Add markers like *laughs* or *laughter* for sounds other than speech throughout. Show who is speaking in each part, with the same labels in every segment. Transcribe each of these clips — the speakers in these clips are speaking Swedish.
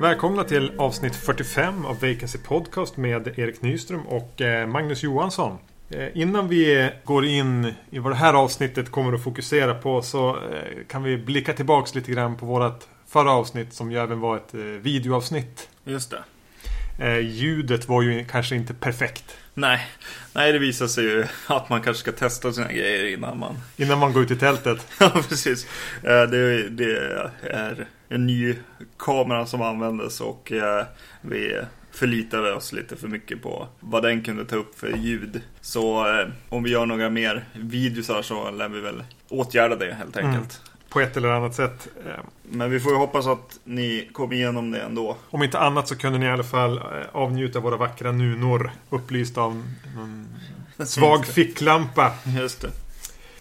Speaker 1: Välkomna till avsnitt 45 av Vacancy Podcast med Erik Nyström och eh, Magnus Johansson. Eh, innan vi går in i vad det här avsnittet kommer att fokusera på så eh, kan vi blicka tillbaks lite grann på vårt förra avsnitt som ju även var ett videoavsnitt.
Speaker 2: Just
Speaker 1: det. Ljudet var ju kanske inte perfekt.
Speaker 2: Nej, nej det visar sig ju att man kanske ska testa sina grejer innan man...
Speaker 1: Innan man går ut i tältet. *laughs*
Speaker 2: ja, precis. Det, det är en ny kamera som användes och eh, vi förlitade oss lite för mycket på vad den kunde ta upp för ljud. Så eh, om vi gör några mer videosar så lär vi väl åtgärda det helt enkelt. Mm.
Speaker 1: På ett eller annat sätt.
Speaker 2: Eh. Men vi får ju hoppas att ni kommer igenom det ändå.
Speaker 1: Om inte annat så kunde ni i alla fall avnjuta våra vackra nunor upplysta av någon *laughs* svag ficklampa.
Speaker 2: Just det.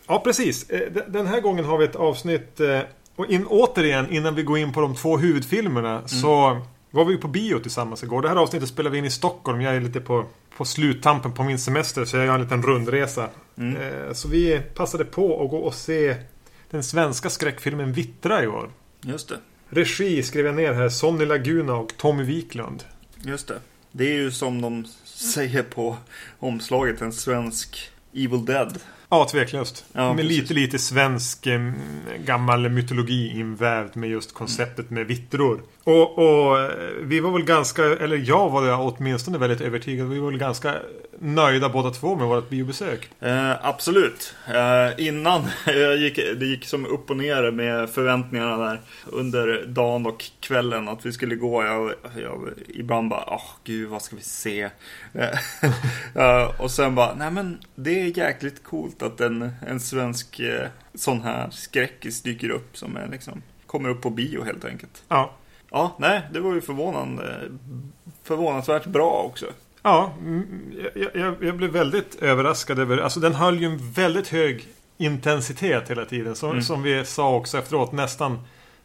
Speaker 1: Ja, precis. Den här gången har vi ett avsnitt och in, återigen, innan vi går in på de två huvudfilmerna mm. så var vi på bio tillsammans igår. Det här avsnittet spelar vi in i Stockholm. Jag är lite på, på sluttampen på min semester så jag gör en liten rundresa. Mm. Eh, så vi passade på att gå och se den svenska skräckfilmen Vittra i år.
Speaker 2: Just det.
Speaker 1: Regi skrev jag ner här. Sonny Laguna och Tommy Wiklund.
Speaker 2: Just det. Det är ju som de säger på omslaget en svensk Evil Dead.
Speaker 1: Ja, tveklöst. Ja, med lite, lite svensk eh, gammal mytologi invävd med just konceptet med vittror. Och, och, eh, vi var väl ganska, eller jag var åtminstone väldigt övertygad. Vi var väl ganska nöjda båda två med vårt biobesök.
Speaker 2: Eh, absolut. Eh, innan *laughs* jag gick, det gick som upp och ner med förväntningarna där under dagen och kvällen att vi skulle gå. Jag, jag ibland bara, åh oh, gud vad ska vi se? *laughs* eh, och sen bara, nej men det är jäkligt coolt att en, en svensk eh, sån här skräckis dyker upp som är liksom kommer upp på bio helt enkelt.
Speaker 1: Ja.
Speaker 2: Ja, nej, det var ju förvånande. Förvånansvärt bra också.
Speaker 1: Ja, jag, jag, jag, blev väldigt överraskad över... Alltså den höll ju en väldigt hög intensitet hela tiden. Som, mm. som vi sa också efteråt, nästan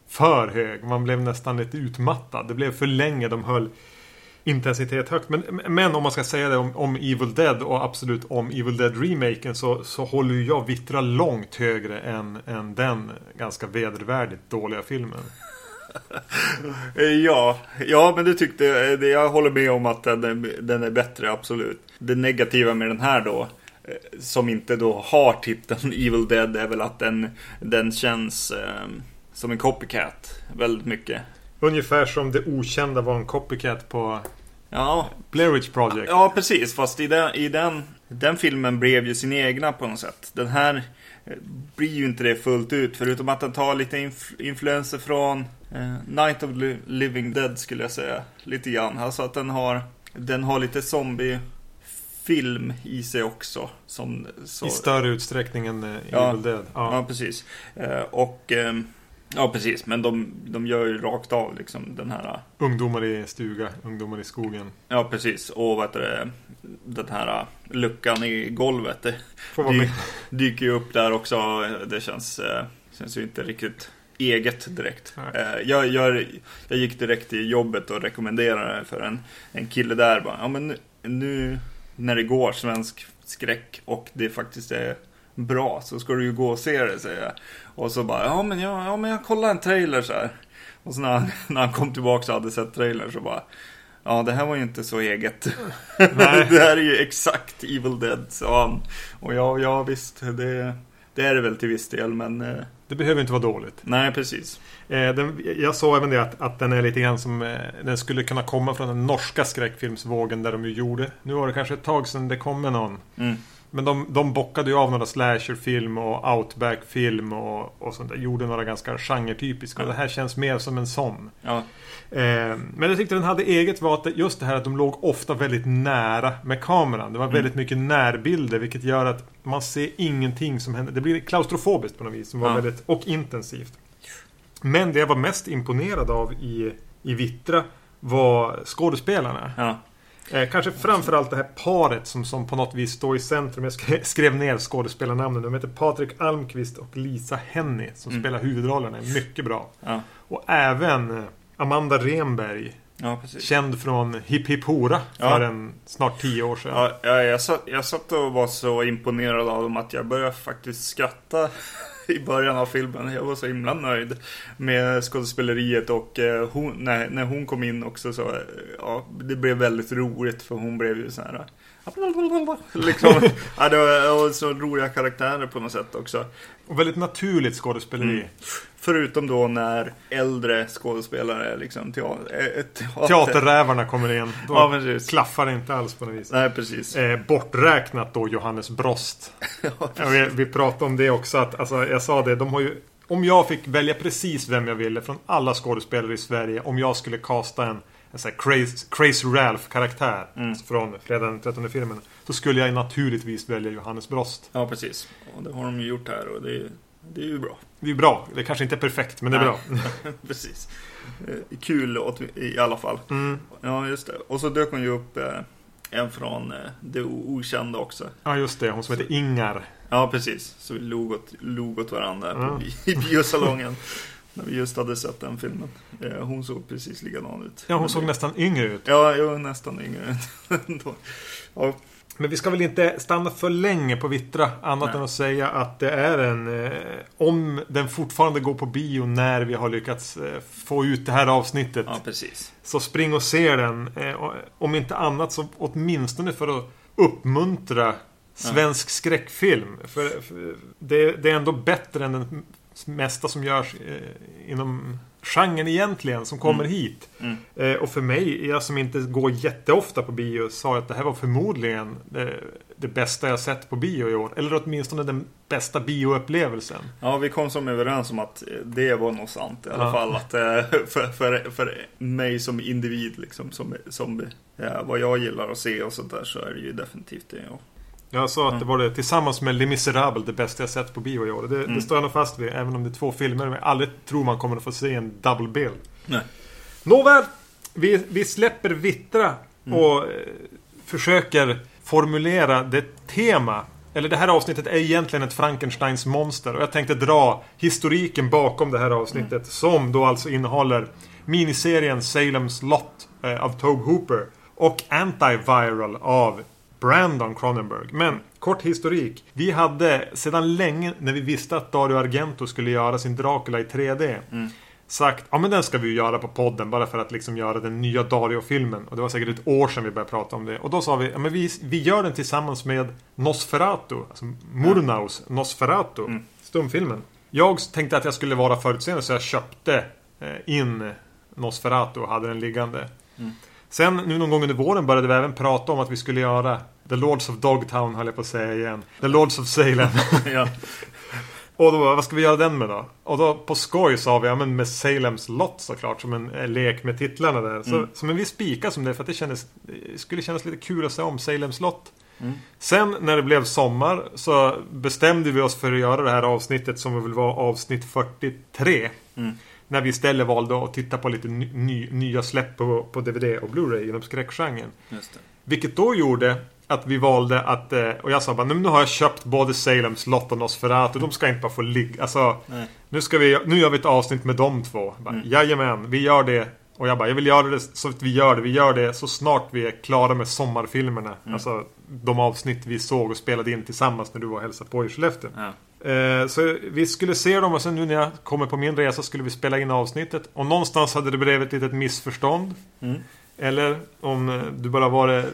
Speaker 1: för hög. Man blev nästan lite utmattad. Det blev för länge de höll intensitet högt. Men, men om man ska säga det om, om, Evil Dead och absolut om Evil Dead-remaken så, så håller ju jag Vittra långt högre än, än den ganska vedervärdigt dåliga filmen. *laughs*
Speaker 2: ja, ja, men du tyckte, jag håller med om att den är, den är bättre, absolut. Det negativa med den här då, eh, som inte då har titeln *laughs* Evil Dead, är väl att den, den känns eh, som en copycat väldigt mycket.
Speaker 1: Ungefär som det okända var en copycat på ja. Blair Witch Project.
Speaker 2: Ja, precis. Fast i den, i den, den filmen blev ju sin egna på något sätt. Den här eh, blir ju inte det fullt ut. Förutom att den tar lite influ influenser från eh, Night of the Living Dead skulle jag säga. Lite grann. Alltså att den har, den har lite zombie film i sig också. Som,
Speaker 1: så, I större utsträckning än eh,
Speaker 2: ja,
Speaker 1: Evil Dead.
Speaker 2: Ja, ja precis. Eh, och eh, Ja, precis. Men de, de gör ju rakt av liksom den här... Äh,
Speaker 1: ungdomar i stuga, ungdomar i skogen.
Speaker 2: Ja, precis. Och vad heter det? Den här äh, luckan i golvet. Det dy, dyker ju upp där också. Det känns, äh, känns ju inte riktigt eget direkt. Jag, jag, jag gick direkt till jobbet och rekommenderade för en, en kille där. Bara, ja, men nu, nu när det går svensk skräck och det faktiskt är bra så ska du ju gå och se det säger jag. Och så bara, ja men jag, ja, men jag kollar en trailer så här. Och så när han, *laughs* när han kom tillbaka och hade sett trailern så bara, ja det här var ju inte så eget. *laughs* det här är ju exakt Evil Dead, sa han. Och ja, ja visst, det, det är det väl till viss del men... Eh,
Speaker 1: det behöver inte vara dåligt.
Speaker 2: Nej, precis.
Speaker 1: Eh, den, jag sa även det att, att den är lite grann som eh, Den skulle kunna komma från den norska skräckfilmsvågen där de ju gjorde Nu var det kanske ett tag sedan det kom med någon mm. Men de, de bockade ju av några slasherfilm och outback-film och, och sånt där. Gjorde några ganska genretypiska. Och det här känns mer som en sån.
Speaker 2: Ja.
Speaker 1: Eh, men jag tyckte den hade eget var att just det här att de låg ofta väldigt nära med kameran. Det var mm. väldigt mycket närbilder vilket gör att man ser ingenting som händer. Det blir klaustrofobiskt på något vis. Som var ja. väldigt, och intensivt. Men det jag var mest imponerad av i, i Vittra var skådespelarna.
Speaker 2: Ja.
Speaker 1: Eh, kanske framförallt det här paret som, som på något vis står i centrum. Jag skrev ner skådespelarnamnen. De heter Patrik Almqvist och Lisa Henny som mm. spelar huvudrollerna. Mycket bra.
Speaker 2: Ja.
Speaker 1: Och även Amanda Renberg.
Speaker 2: Ja.
Speaker 1: Känd från Hipp Hipp Hora för en snart tio år sedan.
Speaker 2: Ja, ja, jag, satt, jag satt och var så imponerad av dem att jag började faktiskt skratta *laughs* i början av filmen. Jag var så himla nöjd med skådespeleriet och eh, hon, när, när hon kom in också så, eh, ja, det blev väldigt roligt för hon blev ju så här eh, Liksom, ja, det var så roliga karaktärer på något sätt också.
Speaker 1: Och väldigt naturligt skådespeleri. Mm.
Speaker 2: Förutom då när äldre skådespelare, liksom teater,
Speaker 1: eh, teater. teaterrävarna kommer in. Då ja, precis. klaffar det inte alls på något vis.
Speaker 2: Nej, precis.
Speaker 1: Eh, borträknat då Johannes Brost. *laughs* ja, vi, vi pratade om det också, att alltså, jag sa det, de har ju om jag fick välja precis vem jag ville från alla skådespelare i Sverige, om jag skulle kasta en här Crazy, Crazy Ralph-karaktär mm. från Fredag den 13 filmen. Så skulle jag naturligtvis välja Johannes Brost.
Speaker 2: Ja, precis. Och det har de ju gjort här och det är, det är ju bra.
Speaker 1: Det är bra. Det kanske inte är perfekt, men det är bra. *laughs*
Speaker 2: precis. Eh, kul i alla fall. Mm. Ja, just det. Och så dök hon ju upp eh, en från eh, det okända också.
Speaker 1: Ja, just det. Hon som så. heter Ingar.
Speaker 2: Ja, precis. Så vi log åt, log åt varandra mm. i biosalongen. *laughs* När vi just hade sett den filmen. Eh, hon såg precis likadan ut.
Speaker 1: Ja, hon såg nästan yngre ut.
Speaker 2: Ja, jo, nästan yngre *laughs* ut.
Speaker 1: ja. Men vi ska väl inte stanna för länge på Vittra. Annat Nej. än att säga att det är en... Eh, om den fortfarande går på bio när vi har lyckats eh, få ut det här avsnittet.
Speaker 2: Ja, precis.
Speaker 1: Så spring och se den. Eh, om inte annat så åtminstone för att uppmuntra svensk ja. skräckfilm. För, för det, det, är ändå bättre än den mesta som görs eh, inom genren egentligen som kommer mm. hit. Mm. Eh, och för mig, jag som inte går jätteofta på bio, sa att det här var förmodligen det, det, bästa jag sett på bio i år. Eller åtminstone den bästa bioupplevelsen.
Speaker 2: Ja, vi kom som överens om att det var nog sant i alla ja. fall. Att, eh, *laughs* för, för, för mig som individ, liksom, som, som ja, vad jag gillar att se och sånt där, så är det ju definitivt det. Ja.
Speaker 1: Jag sa att mm. det var det tillsammans med Les Misérables det bästa jag sett på bio i år. Det, mm. det står jag nog fast vid. Även om det är två filmer. Men jag aldrig tror man kommer att få se en double bill. Nej. Nåväl. Vi, vi släpper Vittra mm. och eh, försöker formulera det tema. Eller det här avsnittet är egentligen ett Frankensteins monster. Och jag tänkte dra historiken bakom det här avsnittet. Mm. Som då alltså innehåller miniserien Salem's Lot eh, av Tobe Hooper. Och Antiviral av Brandon Cronenberg. Men kort historik. Vi hade sedan länge, när vi visste att Dario Argento skulle göra sin Dracula i 3D. Mm. Sagt, ja men den ska vi ju göra på podden bara för att liksom göra den nya Dario-filmen. Och det var säkert ett år sedan vi började prata om det. Och då sa vi, ja men vi, vi gör den tillsammans med Nosferatu. Alltså Murnaus mm. Nosferatu. Mm. Stumfilmen. Jag tänkte att jag skulle vara förutseende så jag köpte eh, in Nosferatu och hade den liggande. Mm. Sen nu någon gång under våren började vi även prata om att vi skulle göra The Lords of Dogtown höll jag på att säga igen. The Lords of Salem. *laughs* ja. *laughs* Och då, vad ska vi göra den med då? Och då på skoj sa vi, ja men med Salems Lot såklart, som en, en lek med titlarna där. Så, mm. Som en viss spika som det, för att det kändes, skulle kännas lite kul att se om Salems Lot. Mm. Sen när det blev sommar så bestämde vi oss för att göra det här avsnittet som väl var avsnitt 43. Mm. När vi istället valde att titta på lite ny, nya släpp på, på DVD och Blu-ray inom skräckgenren. Vilket då gjorde att vi valde att, eh, och jag sa bara nu har jag köpt både Salems Lot och Nosferatu. De ska inte bara få ligga. Alltså, nu, ska vi, nu gör vi ett avsnitt med de två. Bara, mm. Jajamän, vi gör det. Och jag bara, jag vill göra det så att vi gör det. Vi gör det så snart vi är klara med sommarfilmerna. Mm. Alltså de avsnitt vi såg och spelade in tillsammans när du var och hälsade på i Skellefteå. Ja. Eh, så vi skulle se dem och sen nu när jag kommer på min resa skulle vi spela in avsnittet. Och någonstans hade det blivit ett litet missförstånd. Mm. Eller om eh, du bara var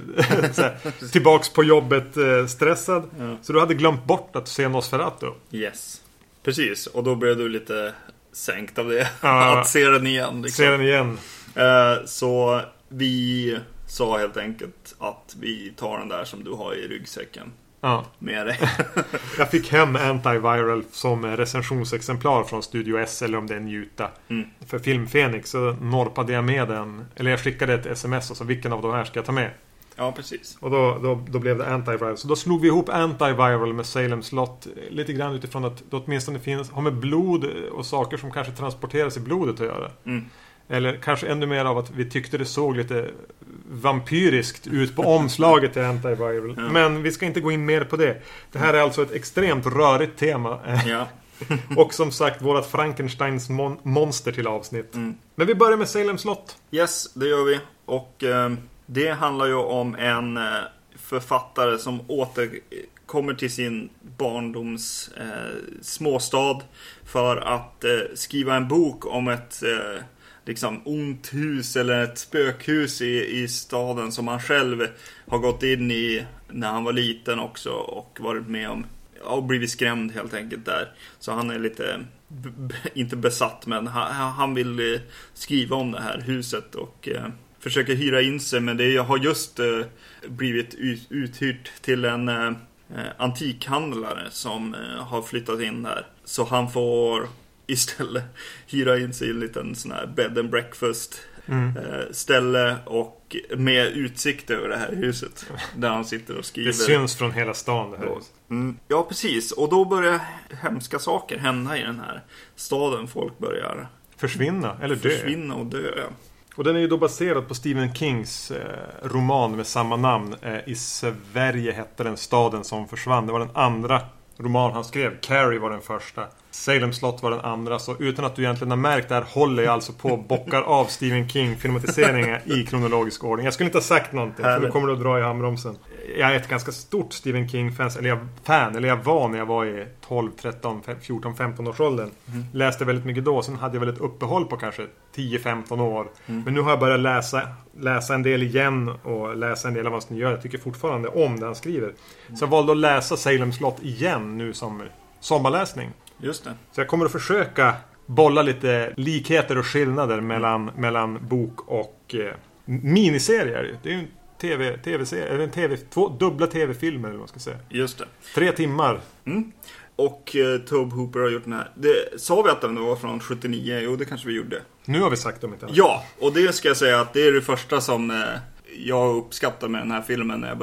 Speaker 1: *laughs* *laughs* tillbaks på jobbet eh, stressad. Ja. Så du hade glömt bort att se Nosferatu.
Speaker 2: Yes. Precis, och då blev du lite sänkt av det. Ja, *laughs* att se den igen.
Speaker 1: Liksom. Se den igen.
Speaker 2: Eh, så vi sa helt enkelt att vi tar den där som du har i ryggsäcken. Ja. Med dig. *laughs*
Speaker 1: jag fick hem Antiviral som recensionsexemplar från Studio S eller om det är Njuta. Mm. För Film Fenix så norpade jag med den. Eller jag skickade ett sms och sa vilken av de här ska jag ta med?
Speaker 2: Ja, precis.
Speaker 1: Och då, då, då blev det Antiviral. Så då slog vi ihop Antiviral med Salem Slot. Lite grann utifrån att det åtminstone finns, har med blod och saker som kanske transporteras i blodet att göra. Mm. Eller kanske ännu mer av att vi tyckte det såg lite vampyriskt ut på omslaget till Antiviral. Ja. Men vi ska inte gå in mer på det. Det här är alltså ett extremt rörigt tema.
Speaker 2: Ja. *laughs*
Speaker 1: och som sagt vårat Frankensteins mon monster till avsnitt.
Speaker 2: Mm.
Speaker 1: Men vi börjar med Salem slott.
Speaker 2: Yes, det gör vi. Och eh, det handlar ju om en eh, författare som återkommer till sin barndoms eh, småstad för att eh, skriva en bok om ett eh, liksom ont hus eller ett spökhus i, i staden som han själv har gått in i när han var liten också och varit med om och blivit skrämd helt enkelt där. Så han är lite, inte besatt, men han, han vill eh, skriva om det här huset och eh, försöker hyra in sig. Men det har just eh, blivit ut, uthyrt till en eh, eh antikhandlare som eh, har flyttat in där. Så han får istället hyra in sig i en liten sån här bed and breakfast
Speaker 1: Mm.
Speaker 2: eh, ställe och med utsikt över det här huset. Där han sitter och skriver.
Speaker 1: Det syns från hela stan det här
Speaker 2: Ja.
Speaker 1: huset.
Speaker 2: Mm, ja, precis. Och då börjar hemska saker hända i den här staden. Folk börjar
Speaker 1: Försvinna, eller dö.
Speaker 2: försvinna och dö.
Speaker 1: Och den är ju då baserad på Stephen Kings eh, roman med samma namn. Eh, I Sverige hette den Staden som försvann. Det var den andra roman han skrev. Carrie var den första. Salem slott var den andra. Så utan att du egentligen har märkt det här håller jag alltså på och bockar av Stephen King filmatiseringar i kronologisk ordning. Jag skulle inte ha sagt någonting för då kommer du att dra i handbromsen. Jag är ett ganska stort Stephen King-fan, eller jag, fan, eller jag var när jag var i 12, 13, 14, 15 års åldern. Läste väldigt mycket då, sen hade jag väl ett uppehåll på kanske 10-15 år. Men nu har jag börjat läsa, läsa en del igen och läsa en del av vad han gör. Jag tycker fortfarande om det han skriver. Så jag valde att läsa Salem slott igen nu som sommarläsning.
Speaker 2: Just det.
Speaker 1: Så jag kommer att försöka bolla lite likheter och skillnader mellan, mellan bok och eh, miniserier. Det är ju en TV, TV-serie, eller en TV, två dubbla TV-filmer eller vad man ska säga.
Speaker 2: Just det.
Speaker 1: Tre timmar.
Speaker 2: Mm. Och eh, Tobe Hooper har gjort den här. Det, sa vi att den var från 79? Jo, det kanske vi gjorde.
Speaker 1: Nu har vi sagt om inte.
Speaker 2: Ja, och det ska jag säga att det är det första som eh, jag uppskattar med den här filmen när jag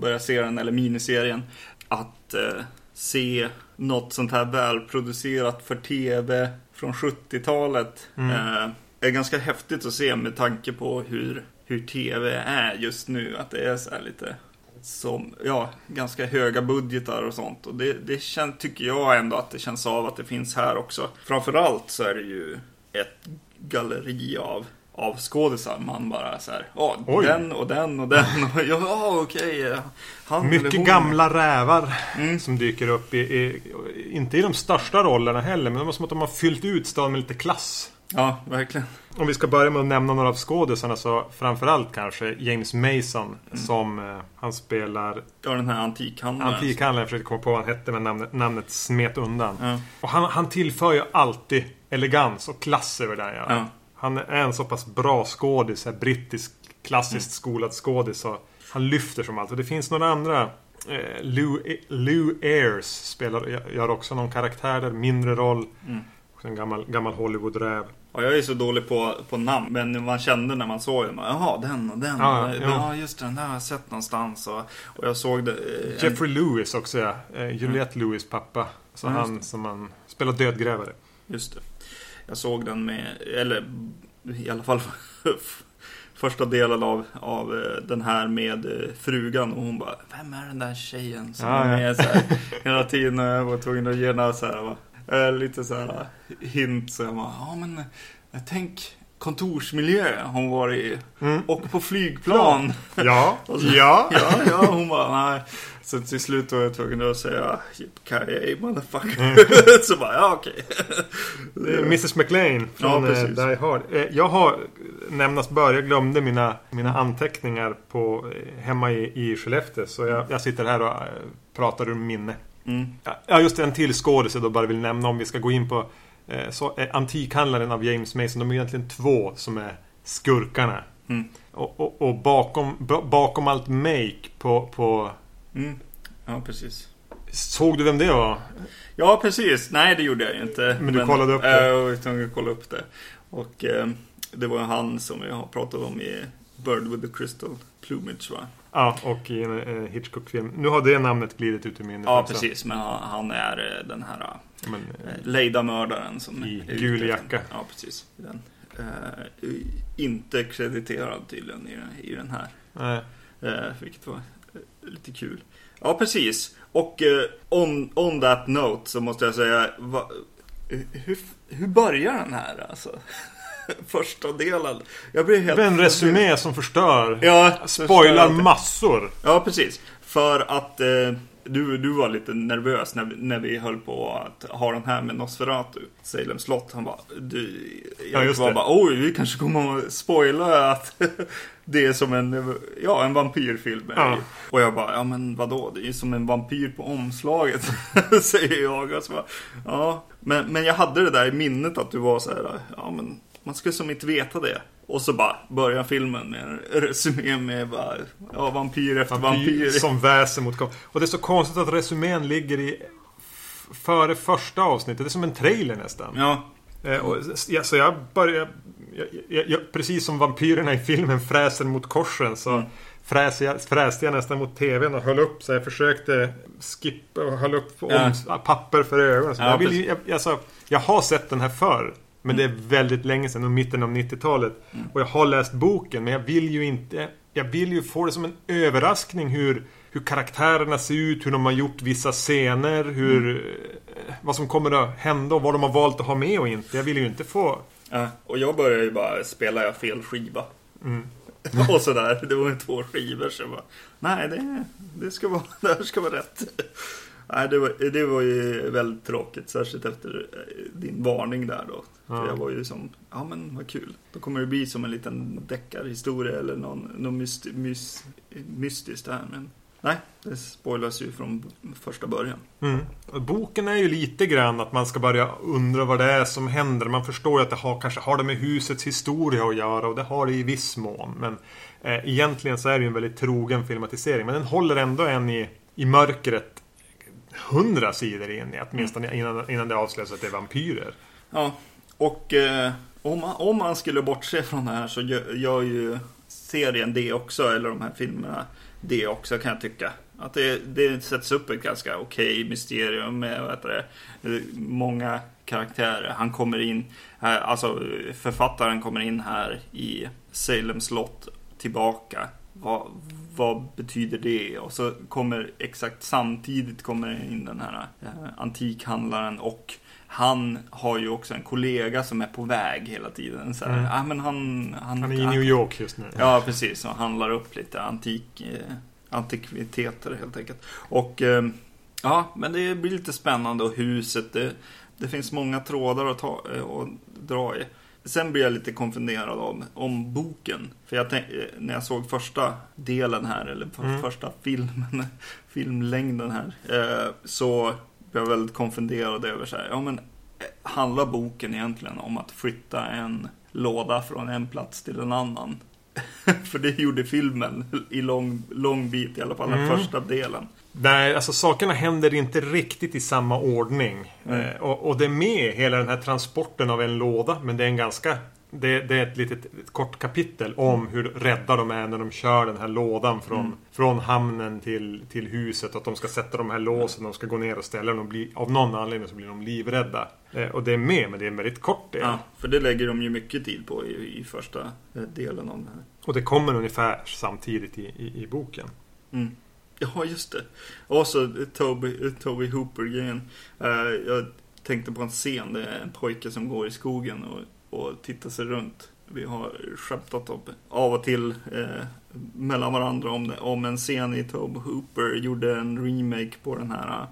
Speaker 2: börjar se den, eller miniserien. Att eh, se något sånt här välproducerat för TV från 70-talet eh, är ganska häftigt att se med tanke på hur, hur TV är just nu. Att det är så här lite som, ja, ganska höga budgetar och sånt. Och det, det känns, tycker jag ändå att det känns av att det finns här också. Framförallt så är det ju ett galleri av, av skådisar. Man bara så här, ja,
Speaker 1: Oj.
Speaker 2: den och den och den. *laughs* Och, ja, okej. han eller
Speaker 1: Mycket gamla rävar
Speaker 2: Mm.
Speaker 1: som dyker upp i, i, inte i de största rollerna heller, men det var som att de har fyllt ut staden med lite klass.
Speaker 2: Ja, verkligen.
Speaker 1: Om vi ska börja med att nämna några av skådisarna så framförallt kanske James Mason
Speaker 2: Mm.
Speaker 1: som eh, han spelar
Speaker 2: Ja, den här antikhandlaren.
Speaker 1: antikhandlaren. Jag försökte komma på vad han hette men namnet, namnet smet undan.
Speaker 2: Ja.
Speaker 1: Och han, han tillför ju alltid elegans och klass över det han gör. Han är en så pass bra skådis, en brittisk klassiskt skolad skådis. Så han lyfter som allt. Och det finns några andra. Eh, Lou, Lou Ayres spelar, gör också någon karaktär där, mindre roll.
Speaker 2: Mm.
Speaker 1: Också en gammal, gammal Hollywood-räv.
Speaker 2: Ja, jag är så dålig på, på namn, men man kände när man såg den, jaha, den och den.
Speaker 1: Ja,
Speaker 2: Ja,
Speaker 1: ja.
Speaker 2: ja just den där har jag sett någonstans. Och, och jag såg det. eh,
Speaker 1: Jeffrey Lewis också ja. Eh, Juliette Lewis pappa. Så
Speaker 2: Ja,
Speaker 1: han som man spelar dödgrävare.
Speaker 2: Just det. Jag såg den med, eller i alla fall *laughs* första delen av, av eh, den här med eh, frugan. Och hon bara Vem är den där tjejen som
Speaker 1: Ja,
Speaker 2: är
Speaker 1: ja.
Speaker 2: med? Så här, *laughs* hela tiden och jag var tvungen att ge några så här, va, eh, lite så här eh, hint så jag bara, ja men eh, tänk kontorsmiljö hon var i
Speaker 1: Mm.
Speaker 2: och på flygplan.
Speaker 1: Ja, *laughs*
Speaker 2: Och så-
Speaker 1: ja.
Speaker 2: Ja, ja, hon bara nej. Så till slut var jag tvungen att säga Yippee motherfucker.
Speaker 1: Mm. *laughs*
Speaker 2: så bara, ja okej.
Speaker 1: Är Mrs McLean
Speaker 2: Ja,
Speaker 1: från eh,
Speaker 2: precis.
Speaker 1: Die Hard. Eh, Jag har nämnas bör, jag glömde mina, mina anteckningar på, eh, hemma i, i Skellefteå. Så jag, jag sitter här och eh, pratar ur minne.
Speaker 2: Mm.
Speaker 1: Ja, just en till skådis jag då bara vill nämna om vi ska gå in på eh, så, eh, Antikhandlaren av James Mason. De är egentligen två som är skurkarna.
Speaker 2: Mm.
Speaker 1: Och, och, och bakom, ba- bakom allt make på, på...
Speaker 2: Mm. Ja, precis.
Speaker 1: Såg du vem det var?
Speaker 2: Ja, precis. Nej, det gjorde jag inte.
Speaker 1: Men du kollade upp det?
Speaker 2: äh, Jag var tvungen att kolla upp det. Och eh, det var han som jag har pratat om i Bird with the Crystal Plumage, va?
Speaker 1: Ja, och i en eh, Hitchcock-film. Nu har det namnet glidit ut ur minnet
Speaker 2: Ja,
Speaker 1: också.
Speaker 2: precis. Men han, är eh, den här
Speaker 1: Ja, Men,
Speaker 2: eh,
Speaker 1: eh,
Speaker 2: Leida-mördaren som
Speaker 1: I gul jacka.
Speaker 2: Ja, precis. Den. Eh, inte krediterad tydligen i, den- i den här.
Speaker 1: nej.
Speaker 2: Eh, vilket var eh, lite kul. Ja, precis. Och uh, on, on that note så måste jag säga, va, hur, hur börjar den här alltså? *laughs* Första delen.
Speaker 1: Jag blir helt... Det är en resumé som förstör.
Speaker 2: Ja,
Speaker 1: Spoilar massor.
Speaker 2: Ja, precis. För att uh, du, du var lite nervös när vi, när vi höll på att ha den här med Nosferatu, Salem slott. Han bara, du, jag ja, var det. bara, oj, vi kanske kommer att spoila att *laughs* det är som en, ja, en vampyrfilm. Ja. Och jag bara, ja men vadå, det är ju som en vampyr på omslaget, *laughs* säger jag. Och så bara, ja, men, men jag hade det där i minnet att du var så här, ja men man ska som inte veta det. Och så bara börjar filmen med en resumé med bara, ja, vampyr efter vampyr. vampyr.
Speaker 1: Som väser mot Och det är så konstigt att resumén ligger i före första avsnittet. Det är som en trailer nästan.
Speaker 2: Ja.
Speaker 1: Eh, och, ja, så jag börjar... Jag, jag, jag, precis som vampyrerna i filmen fräser mot korsen så mm. fräste, jag, fräste jag nästan mot tvn och höll upp så jag försökte skippa och höll upp ja. om, papper för ögonen. Så ja, jag, vill, jag, alltså, jag har sett den här förr. Men det är väldigt länge sedan, och mitten av 90-talet. Mm. Och jag har läst boken, men jag vill ju inte... Jag vill ju få det som en överraskning hur, hur karaktärerna ser ut, hur de har gjort vissa scener, hur... Mm. Vad som kommer att hända och vad de har valt att ha med och inte. Jag vill ju inte få...
Speaker 2: Ja, och jag började ju bara spela fel skiva. Mm. *laughs* och sådär. Det var ju två skivor så jag bara... Nej, det, det, ska vara, *laughs* det här ska vara rätt. Nej, det var, det var ju väldigt tråkigt. Särskilt efter eh, din varning där då. Ja. För jag var ju som, ja men vad kul. Då kommer det bli som en liten deckarhistoria eller någon, någon myst, myst, mystiskt där. Men nej, det spoilas ju från första början.
Speaker 1: Mm. Boken är ju lite grann att man ska börja undra vad det är som händer. Man förstår ju att det har, kanske har det med husets historia att göra och det har det i viss mån. Men eh, egentligen så är det ju en väldigt trogen filmatisering. Men den håller ändå en i, i mörkret hundra sidor in i åtminstone mm. innan, innan det avslöjas att det är vampyrer.
Speaker 2: Ja, och eh, om, man, om man skulle bortse från det här så gör, gör ju serien det också, eller de här filmerna det också kan jag tycka. Att det, det sätts upp ett ganska okej okay mysterium med vad heter det, många karaktärer. Han kommer in, alltså författaren kommer in här i Salem slott tillbaka. Vad, vad betyder det? Och så kommer exakt samtidigt kommer in den här eh, antikhandlaren och han har ju också en kollega som är på väg hela tiden. Så här, mm. ah, men han,
Speaker 1: han, han är i New York just nu.
Speaker 2: Ja, precis. Och handlar upp lite antik, eh, antikviteter helt enkelt. Och eh, ja, men det blir lite spännande och huset. Det, det finns många trådar att ta eh, och dra i. Sen blir jag llite konfunderad om, om boken. För jag tänk, eh, när jag såg första delen här, eller mm. första filmen, *laughs* filmlängden här, eh, så blev jag väldigt konfunderad över så här, ja men eh, handlar boken egentligen om att flytta en låda från en plats till en annan? *laughs* För det gjorde filmen i lång, lång bit, i alla fall den mm. första delen.
Speaker 1: Nej, alltså sakerna händer inte riktigt i samma ordning. Mm. Eh, och, och det är med hela den här transporten av en låda, men det är en ganska det, det, är ett litet ett kort kapitel om hur rädda de är när de kör den här lådan från, mm. från hamnen till, till huset. Att de ska sätta de här låsen, de ska gå ner och ställa dem. Bli, av någon anledning så blir de livrädda. Eh, och det är med, men det är en väldigt kort del. Ja,
Speaker 2: för det lägger de ju mycket tid på i, i första eh, delen av det här.
Speaker 1: Och det kommer ungefär samtidigt i, i, i boken.
Speaker 2: Mm. *laughs* Ja, just det. Och så Toby, Toby Hooper-grejen. Uh, jag tänkte på en scen, det är en pojke som går i skogen och och titta sig runt. Vi har skämtat om, av och till eh, mellan varandra om, det, om en scen i Tobe Hooper gjorde en remake på den här uh,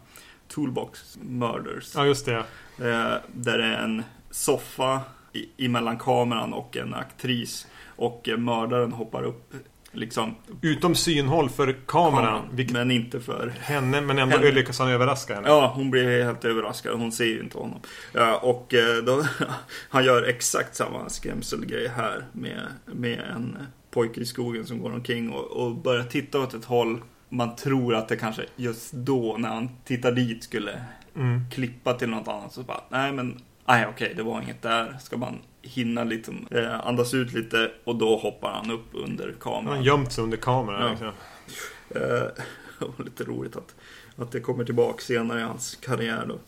Speaker 2: Toolbox Murders.
Speaker 1: Ja, just det.
Speaker 2: Eh, där det är en soffa i, emellan kameran och en aktris. Och eh, mördaren hoppar upp liksom...
Speaker 1: Utom synhåll för kameran.
Speaker 2: Vilket... Men inte för
Speaker 1: henne. Men ändå henne. lyckas han överraska henne.
Speaker 2: Ja, hon blir helt överraskad. Hon ser ju inte honom. Ja, och eh, då, *laughs* han gör exakt samma skrämselgrej här med, med en pojke i skogen som går omkring och, och börjar titta åt ett håll. Man tror att det kanske just då när han tittar dit skulle mm. klippa till något annat. Så bara, nej men nej okej, det var inget där. Ska man hinna liksom, eh, andas ut lite och då hoppar han upp under kameran. Han
Speaker 1: har gömt sig under kameran. Ja. Liksom.
Speaker 2: Eh, *laughs* lite roligt att, att det kommer tillbaka senare i hans karriär då.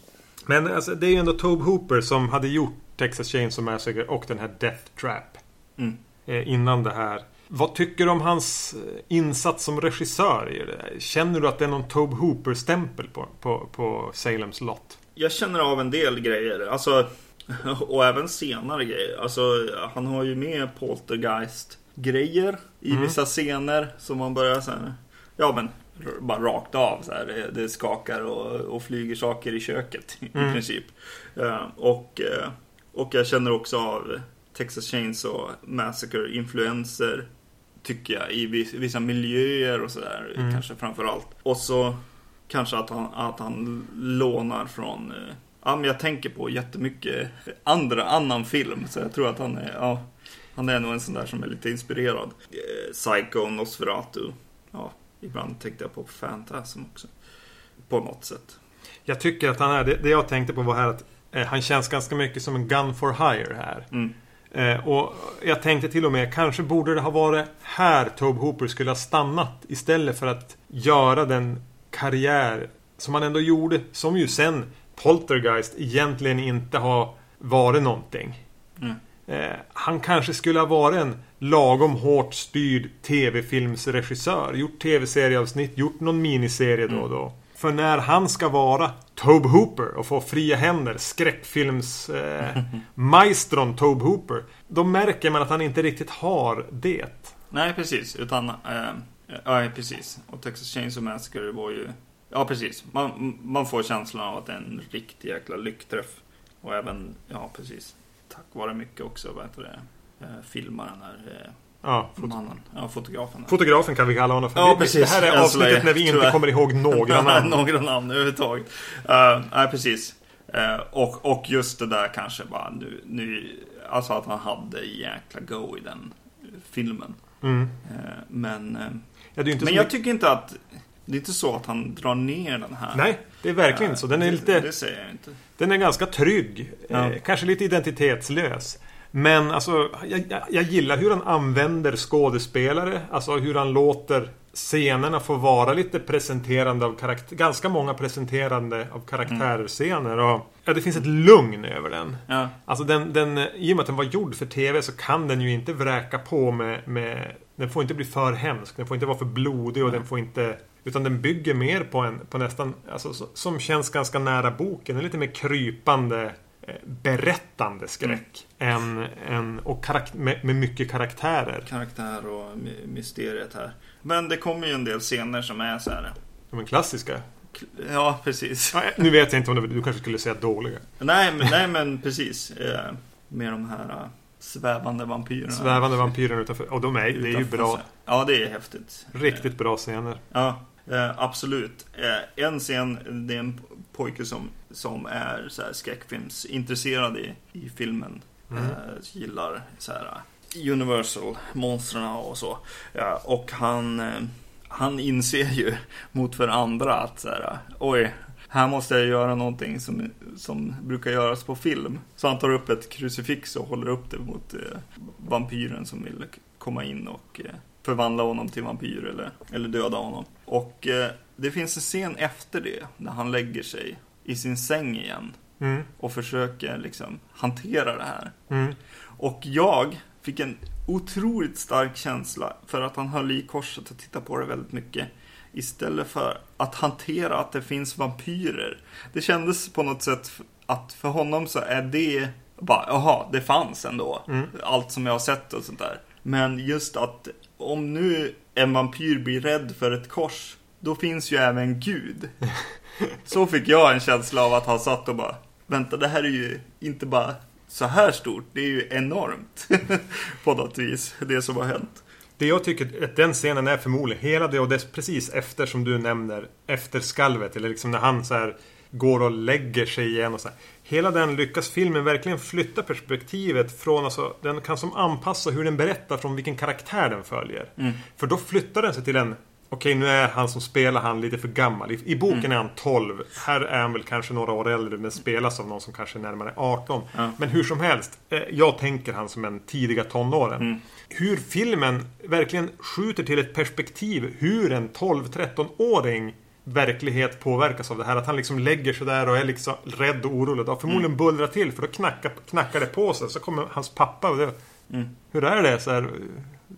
Speaker 1: Men alltså, det är ju ändå Tobe Hooper som hade gjort Texas Chainsaw Massacre och den här Death Trap. Mm. Eh, innan det här. Vad tycker du om hans insats som regissör? Känner du att det är någon Tobe Hooper-stämpel på, på, på Salems lott?
Speaker 2: Jag känner av en del grejer. Alltså, *laughs* och även senare grejer. Alltså, han har ju med Poltergeist-grejer i mm. vissa scener som man börjar så här, Ja men bara rakt av så här. Det, det skakar och, och, flyger saker i köket i mm. princip. Uh, och, uh, och jag känner också av Texas Chainsaw Massacre-influenser. Tycker jag i vissa miljöer och sådär. Mm. Kanske framförallt. Och så kanske att han, att han lånar från Ja men jag tänker på jättemycket andra, annan film. Så jag tror att han är, ja, han är nog en sån där som är lite inspirerad. Psycho, Nosferatu. Ja, Ibland tänkte jag på Phantasm också. På något sätt.
Speaker 1: Jag tycker att han är, det, det jag tänkte på var här att eh, han känns ganska mycket som en gun for hire här. Mm. Eh, och jag tänkte till och med, kanske borde det ha varit här Tobe Hooper skulle ha stannat istället för att göra den karriär som han ändå gjorde, som ju sen Poltergeist egentligen inte har varit någonting. Mm. Eh, han kanske skulle ha varit en lagom hårt styrd tv-filmsregissör. Gjort tv-serieavsnitt, gjort någon miniserie då och då. Mm. För när han ska vara Tobe Hooper och få fria händer, skräckfilms eh, *laughs* Tobe Hooper. Då märker man att han inte riktigt har det.
Speaker 2: Nej, precis. Utan, eh, ja, precis. Och Texas Chainsaw Massacre var ju... Ja, precis. Man, man får känslan av att det är en riktig jäkla lyckträff. Och även, ja precis tack vare mycket också, vad heter det, eh, filmaren här. Eh, ja, mannen. Ja, fotografen.
Speaker 1: Fotografen kan vi kalla honom för.
Speaker 2: Ja, precis.
Speaker 1: Det här är avsnittet när vi inte kommer ihåg *laughs* några namn.
Speaker 2: några namn överhuvudtaget. Uh, nej, precis. Uh, och, och just det där kanske bara nu, nu alltså att han hade jäkla go i den filmen. Mm. Uh, men, ja, men jag tycker inte att det är inte så att han drar ner den här.
Speaker 1: Nej, det är verkligen inte så. Den är lite...
Speaker 2: Det, det säger jag inte.
Speaker 1: Den är ganska trygg. Ja. Eh, kanske lite identitetslös. Men alltså, jag, jag, jag, gillar hur han använder skådespelare. Alltså hur han låter scenerna få vara lite presenterande av karaktär. Ganska många presenterande av karaktärscener. Och, ja, det finns ett lugn över den. Ja. Alltså den, den, i och med att den var gjord för TV så kan den ju inte vräka på med, med den får inte bli för hemsk. Den får inte vara för blodig och den får inte utan den bygger mer på en på nästan alltså, som känns ganska nära boken. En lite mer krypande eh, berättande skräck. Mm. Än, än, och med, med, mycket karaktärer.
Speaker 2: Karaktär och mysteriet här. Men det kommer ju en del scener som är så här.
Speaker 1: De är klassiska.
Speaker 2: Ja, precis.
Speaker 1: nu vet jag inte om du kanske skulle säga dåliga.
Speaker 2: Nej, men, nej, men precis. Eh, med de här eh, svävande vampyrerna.
Speaker 1: Svävande vampyrerna utanför. Och de är, det är ju bra.
Speaker 2: Ja, det är häftigt.
Speaker 1: Riktigt bra scener.
Speaker 2: Ja. Eh, absolut. Eh, en scen, det är en pojke som, som är så här skräckfilmsintresserad i, i filmen. Mm. Eh, gillar så här Universal-monstren och så. Ja, och han, eh, han inser ju mot för andra att så här, oj, här måste jag göra någonting som, som brukar göras på film. Så han tar upp ett krucifix och håller upp det mot eh, vampyren som vill komma in och eh, förvandla honom till vampyr eller, eller döda honom. Och eh, det finns en scen efter det, när han lägger sig i sin säng igen. Mm. Och försöker liksom hantera det här. Mm. Och jag fick en otroligt stark känsla för att han höll i korset och tittade på det väldigt mycket. Istället för att hantera att det finns vampyrer. Det kändes på något sätt att för honom så är det bara, jaha, det fanns ändå. Mm. Allt som jag har sett och sånt där. Men just att om nu en vampyr blir rädd för ett kors, då finns ju även Gud. *laughs* Så fick jag en känsla av att han satt och bara, vänta det här är ju inte bara så här stort, det är ju enormt *laughs* på något vis, det som har hänt.
Speaker 1: Det jag tycker att den scenen är förmodligen hela det och det precis efter som du nämner efter skalvet eller liksom när han så här går och lägger sig igen och så här. Hela den lyckas filmen verkligen flytta perspektivet från alltså, den kan som anpassa hur den berättar från vilken karaktär den följer. Mm. För då flyttar den sig till en Okej, nu är han som spelar han lite för gammal. I, i boken mm. är han 12. Här är han väl kanske några år äldre men spelas av någon som kanske är närmare 18. Ja. Men hur som helst. Eh, jag tänker han som en tidiga tonåren. Mm. Hur filmen verkligen skjuter till ett perspektiv hur en 12-13-åring verklighet påverkas av det här. Att han liksom lägger sig där och är liksom rädd och orolig. Och förmodligen mm. bullrar till för då knackar, knackar det på sig. Så kommer hans pappa och det, mm. Hur är det? Så här,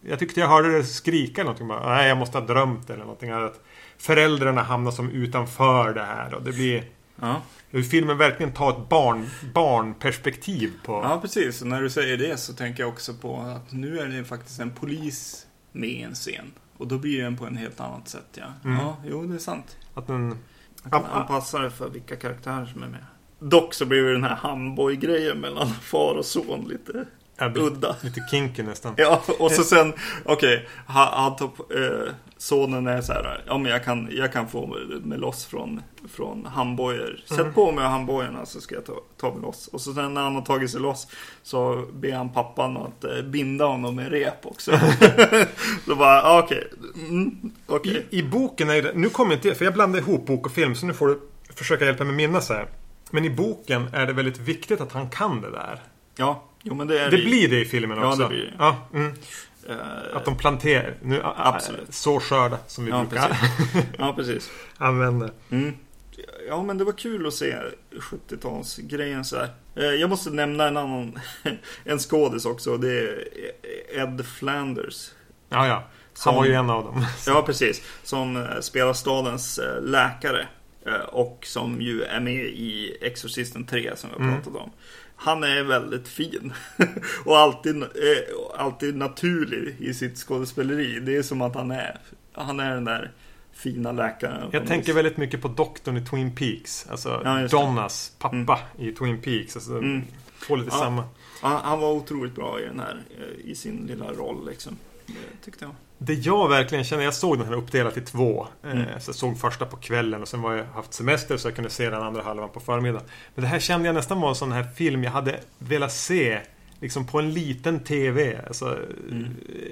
Speaker 1: Jag tyckte jag hörde det skrika någonting. Bara, Nej, jag måste ha drömt eller någonting. Att föräldrarna hamnar som utanför det här. Och det blir...
Speaker 2: Ja.
Speaker 1: Hur filmen verkligen tar ett barn, barnperspektiv på...
Speaker 2: Ja, precis. Och när du säger det så tänker jag också på att nu är det faktiskt en polis med i en scen. Och då blir den på en helt annat sätt, ja.
Speaker 1: Mm.
Speaker 2: Ja, jo, det är sant.
Speaker 1: Att den...
Speaker 2: Jag kan anpassa det för vilka karaktärer som är med. Dock så blir det den här handboy-grejen mellan far och son lite
Speaker 1: Ja,
Speaker 2: udda.
Speaker 1: Lite kinky nästan.
Speaker 2: Ja, och så sen, okej, han tog, eh, sonen är så här, ja men jag kan, jag kan få mig loss från, från handbojor. Sätt
Speaker 1: Mm.
Speaker 2: på mig handbojorna så ska jag ta, ta mig loss. Och så sen när han har tagit sig loss så ber han pappan att eh, binda honom med rep också. *laughs* Då bara, ah, okej, mm, okej.
Speaker 1: I, I boken är det... Nu kommer inte. För jag blandar ihop bok och film. Så nu får du försöka hjälpa mig minnas här. Men i boken är det väldigt viktigt att han kan det där.
Speaker 2: Ja, jo men det är
Speaker 1: Det
Speaker 2: i-
Speaker 1: blir det i filmen
Speaker 2: Ja,
Speaker 1: också.
Speaker 2: det blir.
Speaker 1: Ja, mm.
Speaker 2: eh,
Speaker 1: Att de planterar. Nu,
Speaker 2: Absolut.
Speaker 1: Så skörda som vi
Speaker 2: ja,
Speaker 1: brukar
Speaker 2: precis. *laughs* ja, precis.
Speaker 1: använda.
Speaker 2: Mm. Ja, men det var kul att se 70-talsgrejen så här. Eh, Jag måste nämna en annan, *laughs* en skådis också. Det är Ed Flanders.
Speaker 1: Ja, ja. Han
Speaker 2: Som-
Speaker 1: var ju en av dem. *laughs*
Speaker 2: Ja, precis. Som eh, spelar stadens läkare. Och som ju är med i Exorcisten 3 som vi har
Speaker 1: Mm.
Speaker 2: pratat om. Han är väldigt fin. *laughs* och alltid, eh, alltid naturlig i sitt skådespeleri. Det är som att han är, han är den där fina läkaren.
Speaker 1: Jag tänker
Speaker 2: vis.
Speaker 1: väldigt mycket på doktorn i Twin Peaks. Alltså
Speaker 2: Ja, det.
Speaker 1: Donnas pappa i Twin Peaks. Alltså,
Speaker 2: Mm.
Speaker 1: Två lite
Speaker 2: Ja.
Speaker 1: samma.
Speaker 2: Han, han var otroligt bra i den här, eh, i sin lilla roll liksom. Det tyckte jag.
Speaker 1: Det jag verkligen känner, jag såg den här uppdelat i två. Eh,
Speaker 2: Mm.
Speaker 1: Så jag såg första på kvällen och sen var jag haft semester så jag kunde se den andra halvan på förmiddagen. Men det här kände jag nästan var en sån här film jag hade velat se Liksom på en liten TV. Alltså,
Speaker 2: Mm.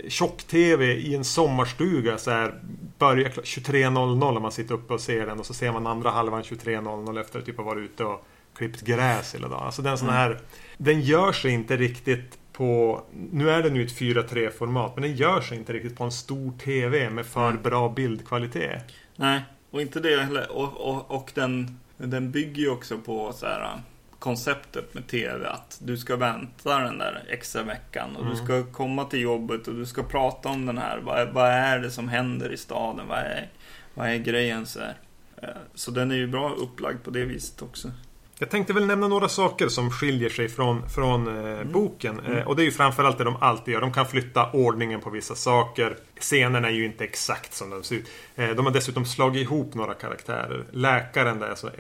Speaker 1: Tjock-TV i en sommarstuga så här Börjar kl- 23.00 om man sitter uppe och ser den och så ser man andra halvan 23.00 efter att typ ha varit ute och klippt gräs hela dagen. Alltså den sån
Speaker 2: Mm.
Speaker 1: här Den gör sig inte riktigt på Nu är det nu ett 4.3 format men den gör sig inte riktigt på en stor TV med för
Speaker 2: Mm.
Speaker 1: bra bildkvalitet.
Speaker 2: Nej, och inte det heller. Och, och, och den, den bygger ju också på så här äh, konceptet med TV att du ska vänta den där extra veckan och
Speaker 1: Mm.
Speaker 2: du ska komma till jobbet och du ska prata om den här. Vad, är- vad är det som händer i staden? Vad är, vad är grejen så här? Eh, Så den är ju bra upplagd på det viset också.
Speaker 1: Jag tänkte väl nämna några saker som skiljer sig från, från eh, boken.
Speaker 2: Mm.
Speaker 1: Eh, och det är ju framförallt det de alltid gör. De kan flytta ordningen på vissa saker. Scenerna är ju inte exakt som de ser ut. Eh, de har dessutom slagit ihop några karaktärer. Läkaren där, alltså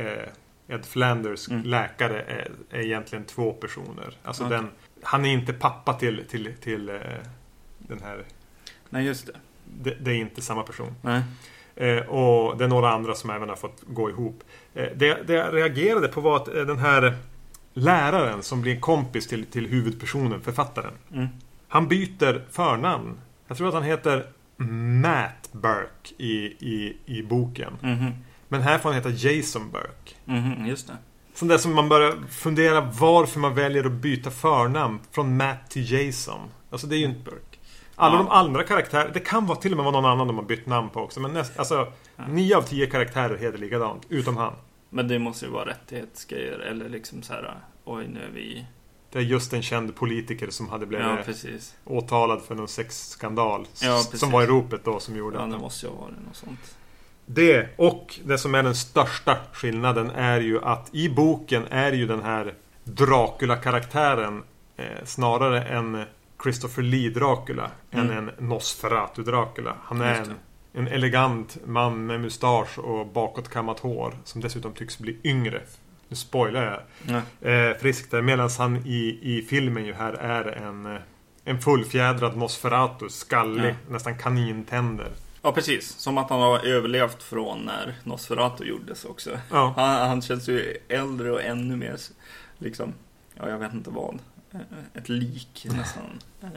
Speaker 1: Ed Flanders
Speaker 2: Mm.
Speaker 1: läkare, är, är egentligen två personer. Alltså
Speaker 2: Okej.
Speaker 1: den, han är inte pappa till, till, till den här...
Speaker 2: Nej, just det.
Speaker 1: Det, det är inte samma person.
Speaker 2: Nej.
Speaker 1: Eh, och det är några andra som även har fått gå ihop. Eh, det, det jag reagerade på var att eh, den här läraren som blir en kompis till, till huvudpersonen, författaren.
Speaker 2: Mm.
Speaker 1: Han byter förnamn. Jag tror att han heter Matt Burke i, i, i boken.
Speaker 2: Mhm.
Speaker 1: Men här får han heta Jason Burke.
Speaker 2: Mhm, just det.
Speaker 1: Sånt där som man börjar fundera varför man väljer att byta förnamn från Matt till Jason. Alltså det är ju inte Burke. Alla
Speaker 2: Ja.
Speaker 1: de andra karaktärer, det kan vara till och med vara någon annan de har bytt namn på också. Men näst, alltså,
Speaker 2: Ja.
Speaker 1: nio av tio karaktärer heter likadant, utom han.
Speaker 2: Men det måste ju vara rättighetsgrejer eller liksom så här. Oj, nu är vi...
Speaker 1: Det är just en känd politiker som hade blivit
Speaker 2: Ja,
Speaker 1: åtalad för någon sexskandal.
Speaker 2: Ja,
Speaker 1: som var i ropet då som gjorde
Speaker 2: Ja, det
Speaker 1: han-
Speaker 2: måste ju ha varit något sånt.
Speaker 1: Det och det som är den största skillnaden är ju att i boken är ju den här Dracula-karaktären eh, snarare en Christopher Lee Dracula än
Speaker 2: Mm.
Speaker 1: en Nosferatu Dracula. Han är en, en elegant man med mustasch och bakåtkammat hår som dessutom tycks bli yngre. Nu spoilar jag
Speaker 2: Ja.
Speaker 1: eh, friskt där. Medan han i, i filmen ju här är en, eh, en fullfjädrad Nosferatu, skallig,
Speaker 2: Ja.
Speaker 1: nästan kanintänder.
Speaker 2: ja, precis. Som att han har överlevt från när Nosferatu gjordes också.
Speaker 1: Ja.
Speaker 2: Han, han känns ju äldre och ännu mer liksom, ja, jag vet inte vad. Eh, Ett lik nästan. eh,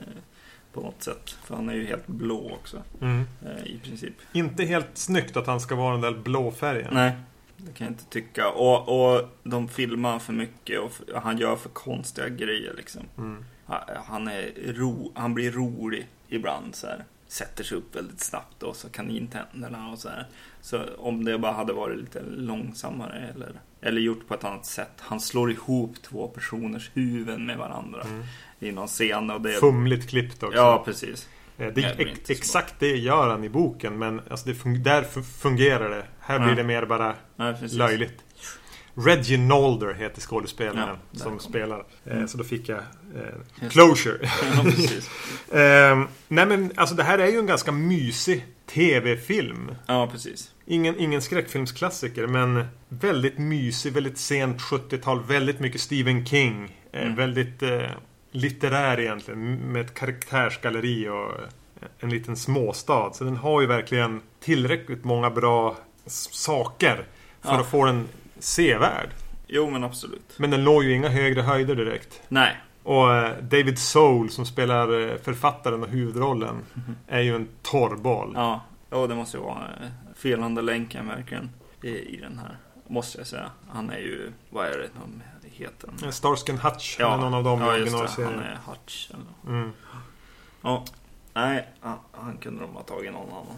Speaker 2: På något sätt. För han är ju helt blå också.
Speaker 1: Mm.
Speaker 2: eh, I princip.
Speaker 1: Inte helt snyggt att han ska vara den där blå färgen.
Speaker 2: Nej, det kan jag inte tycka. Och, och de filmar för mycket och han gör för konstiga grejer liksom.
Speaker 1: Mm.
Speaker 2: Ha- Han, är ro, han blir rolig ibland så här. Sätter sig upp väldigt snabbt och så kanintänderna och så här. Så om det bara hade varit lite långsammare eller, eller gjort på ett annat sätt. Han slår ihop två personers huvuden med varandra
Speaker 1: Mm.
Speaker 2: i någon scen. Och det,
Speaker 1: Fumligt klippt också.
Speaker 2: ja, precis.
Speaker 1: Eh, det, ex, exakt det gör han i boken men alltså fun där fungerar det. Här blir det mer bara Nej, löjligt. Reggie Nolder heter skådespelaren ja, som spelar. Eh, mm. Så då fick jag eh, closure. *laughs* *laughs* eh, nej men alltså det här är ju en ganska mysig tv-film.
Speaker 2: Ja, precis.
Speaker 1: Ingen, ingen skräckfilmsklassiker men väldigt mysig, väldigt sent 70-tal. Väldigt mycket Stephen King. Eh, mm. Väldigt eh, litterär egentligen. Med ett karaktärsgalleri och en liten småstad. Så den har ju verkligen tillräckligt många bra saker för ja. att få den sevärd.
Speaker 2: Jo, men absolut.
Speaker 1: Men den låg ju inga högre höjder direkt.
Speaker 2: Nej.
Speaker 1: Och eh, David Soul som spelar eh, författaren och huvudrollen mm. är ju en torrboll.
Speaker 2: Ja, oh, det måste ju vara eh, felande länken verkligen i, i den här. Måste jag säga. Han är ju, vad är det de heter?
Speaker 1: Starskin Hutch. Ja, någon av dem
Speaker 2: ja, just det. Han är Hutch. Eller? Mm. Ja, nej, han kunde de ha tagit någon annan.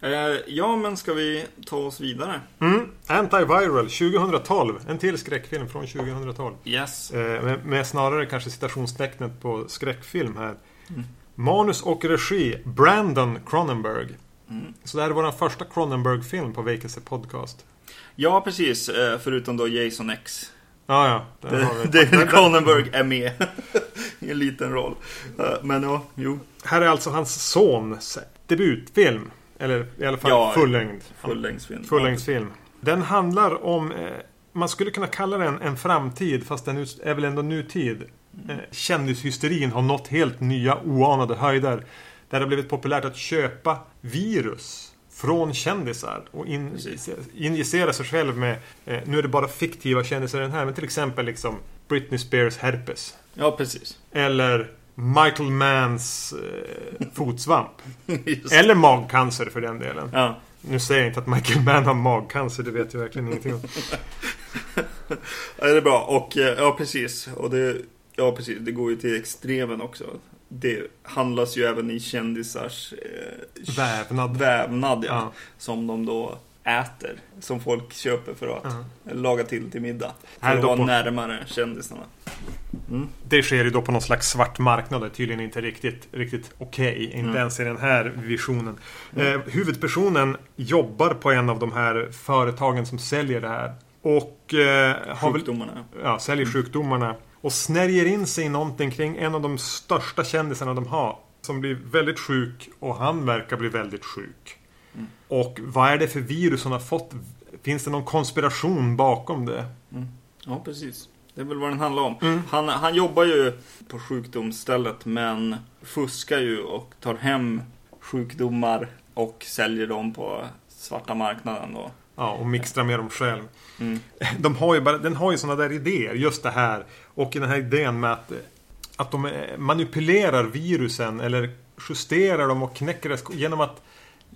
Speaker 2: Eh, ja, men ska vi ta oss vidare?
Speaker 1: Mm. Antiviral 2012. En till skräckfilm från 2012.
Speaker 2: Yes.
Speaker 1: Eh, med, med, snarare kanske citationstecknet på skräckfilm här. Mm. Manus och regi Brandon Cronenberg. Mm. Så det här är vår första Cronenberg-film på Vacancy Podcast.
Speaker 2: Ja, precis. Eh, förutom då Jason X.
Speaker 1: Ja, ja.
Speaker 2: David *laughs* Cronenberg är med. *laughs* I en liten roll. Eh, men ja, jo.
Speaker 1: Här är alltså hans sons debutfilm. Eller i alla fall ja, fullängd.
Speaker 2: Fullängdsfilm.
Speaker 1: Fullängdsfilm. Den handlar om... Eh, man skulle kunna kalla den en framtid fast den är väl ändå nutid. Mm. Kändishysterin har nått helt nya oanade höjder. Där det har blivit populärt att köpa virus från kändisar och in, injicera sig själv med, eh, nu är det bara fiktiva kändisar i den här, men till exempel liksom Britney Spears herpes.
Speaker 2: Ja, precis.
Speaker 1: Eller Michael Manns eh, fotsvamp. *laughs* Eller magcancer för den delen.
Speaker 2: Ja.
Speaker 1: Nu säger jag inte att Michael Mann har magcancer, det vet jag verkligen ingenting om. *laughs*
Speaker 2: ja, det är bra. Och eh, ja, precis. Och det, ja, precis. Det går ju till extremen också. Det handlas ju även i kändisars
Speaker 1: eh, vävnad.
Speaker 2: vävnad ja, ja. Som de då äter. Som folk köper för att -huh. laga till till middag. För att vara på... närmare kändisarna.
Speaker 1: Mm. Det sker ju då på någon slags svart marknad. Det är tydligen inte riktigt, riktigt okej. Okay. Inte mm. ens i den här visionen. Mm. Eh, huvudpersonen jobbar på en av de här företagen som säljer det här. Och eh, har
Speaker 2: sjukdomarna.
Speaker 1: Väl, ja, säljer mm. sjukdomarna. Och snärjer in sig i någonting kring en av de största kändisarna de har. Som blir väldigt sjuk och han verkar bli väldigt sjuk. Mm. Och vad är det för virus hon har fått? Finns det någon konspiration bakom det?
Speaker 2: Mm. Ja, precis. Det är väl vad den handlar om. Mm. Han, han jobbar ju på sjukdomsstället men fuskar ju och tar hem sjukdomar och säljer dem på svarta marknaden då.
Speaker 1: Ja, och mixtrar med dem själv. Mm. *laughs* De har ju bara, den har ju sådana där idéer, just det här. Och den här idén med att, att de manipulerar virusen eller justerar dem och knäcker det genom att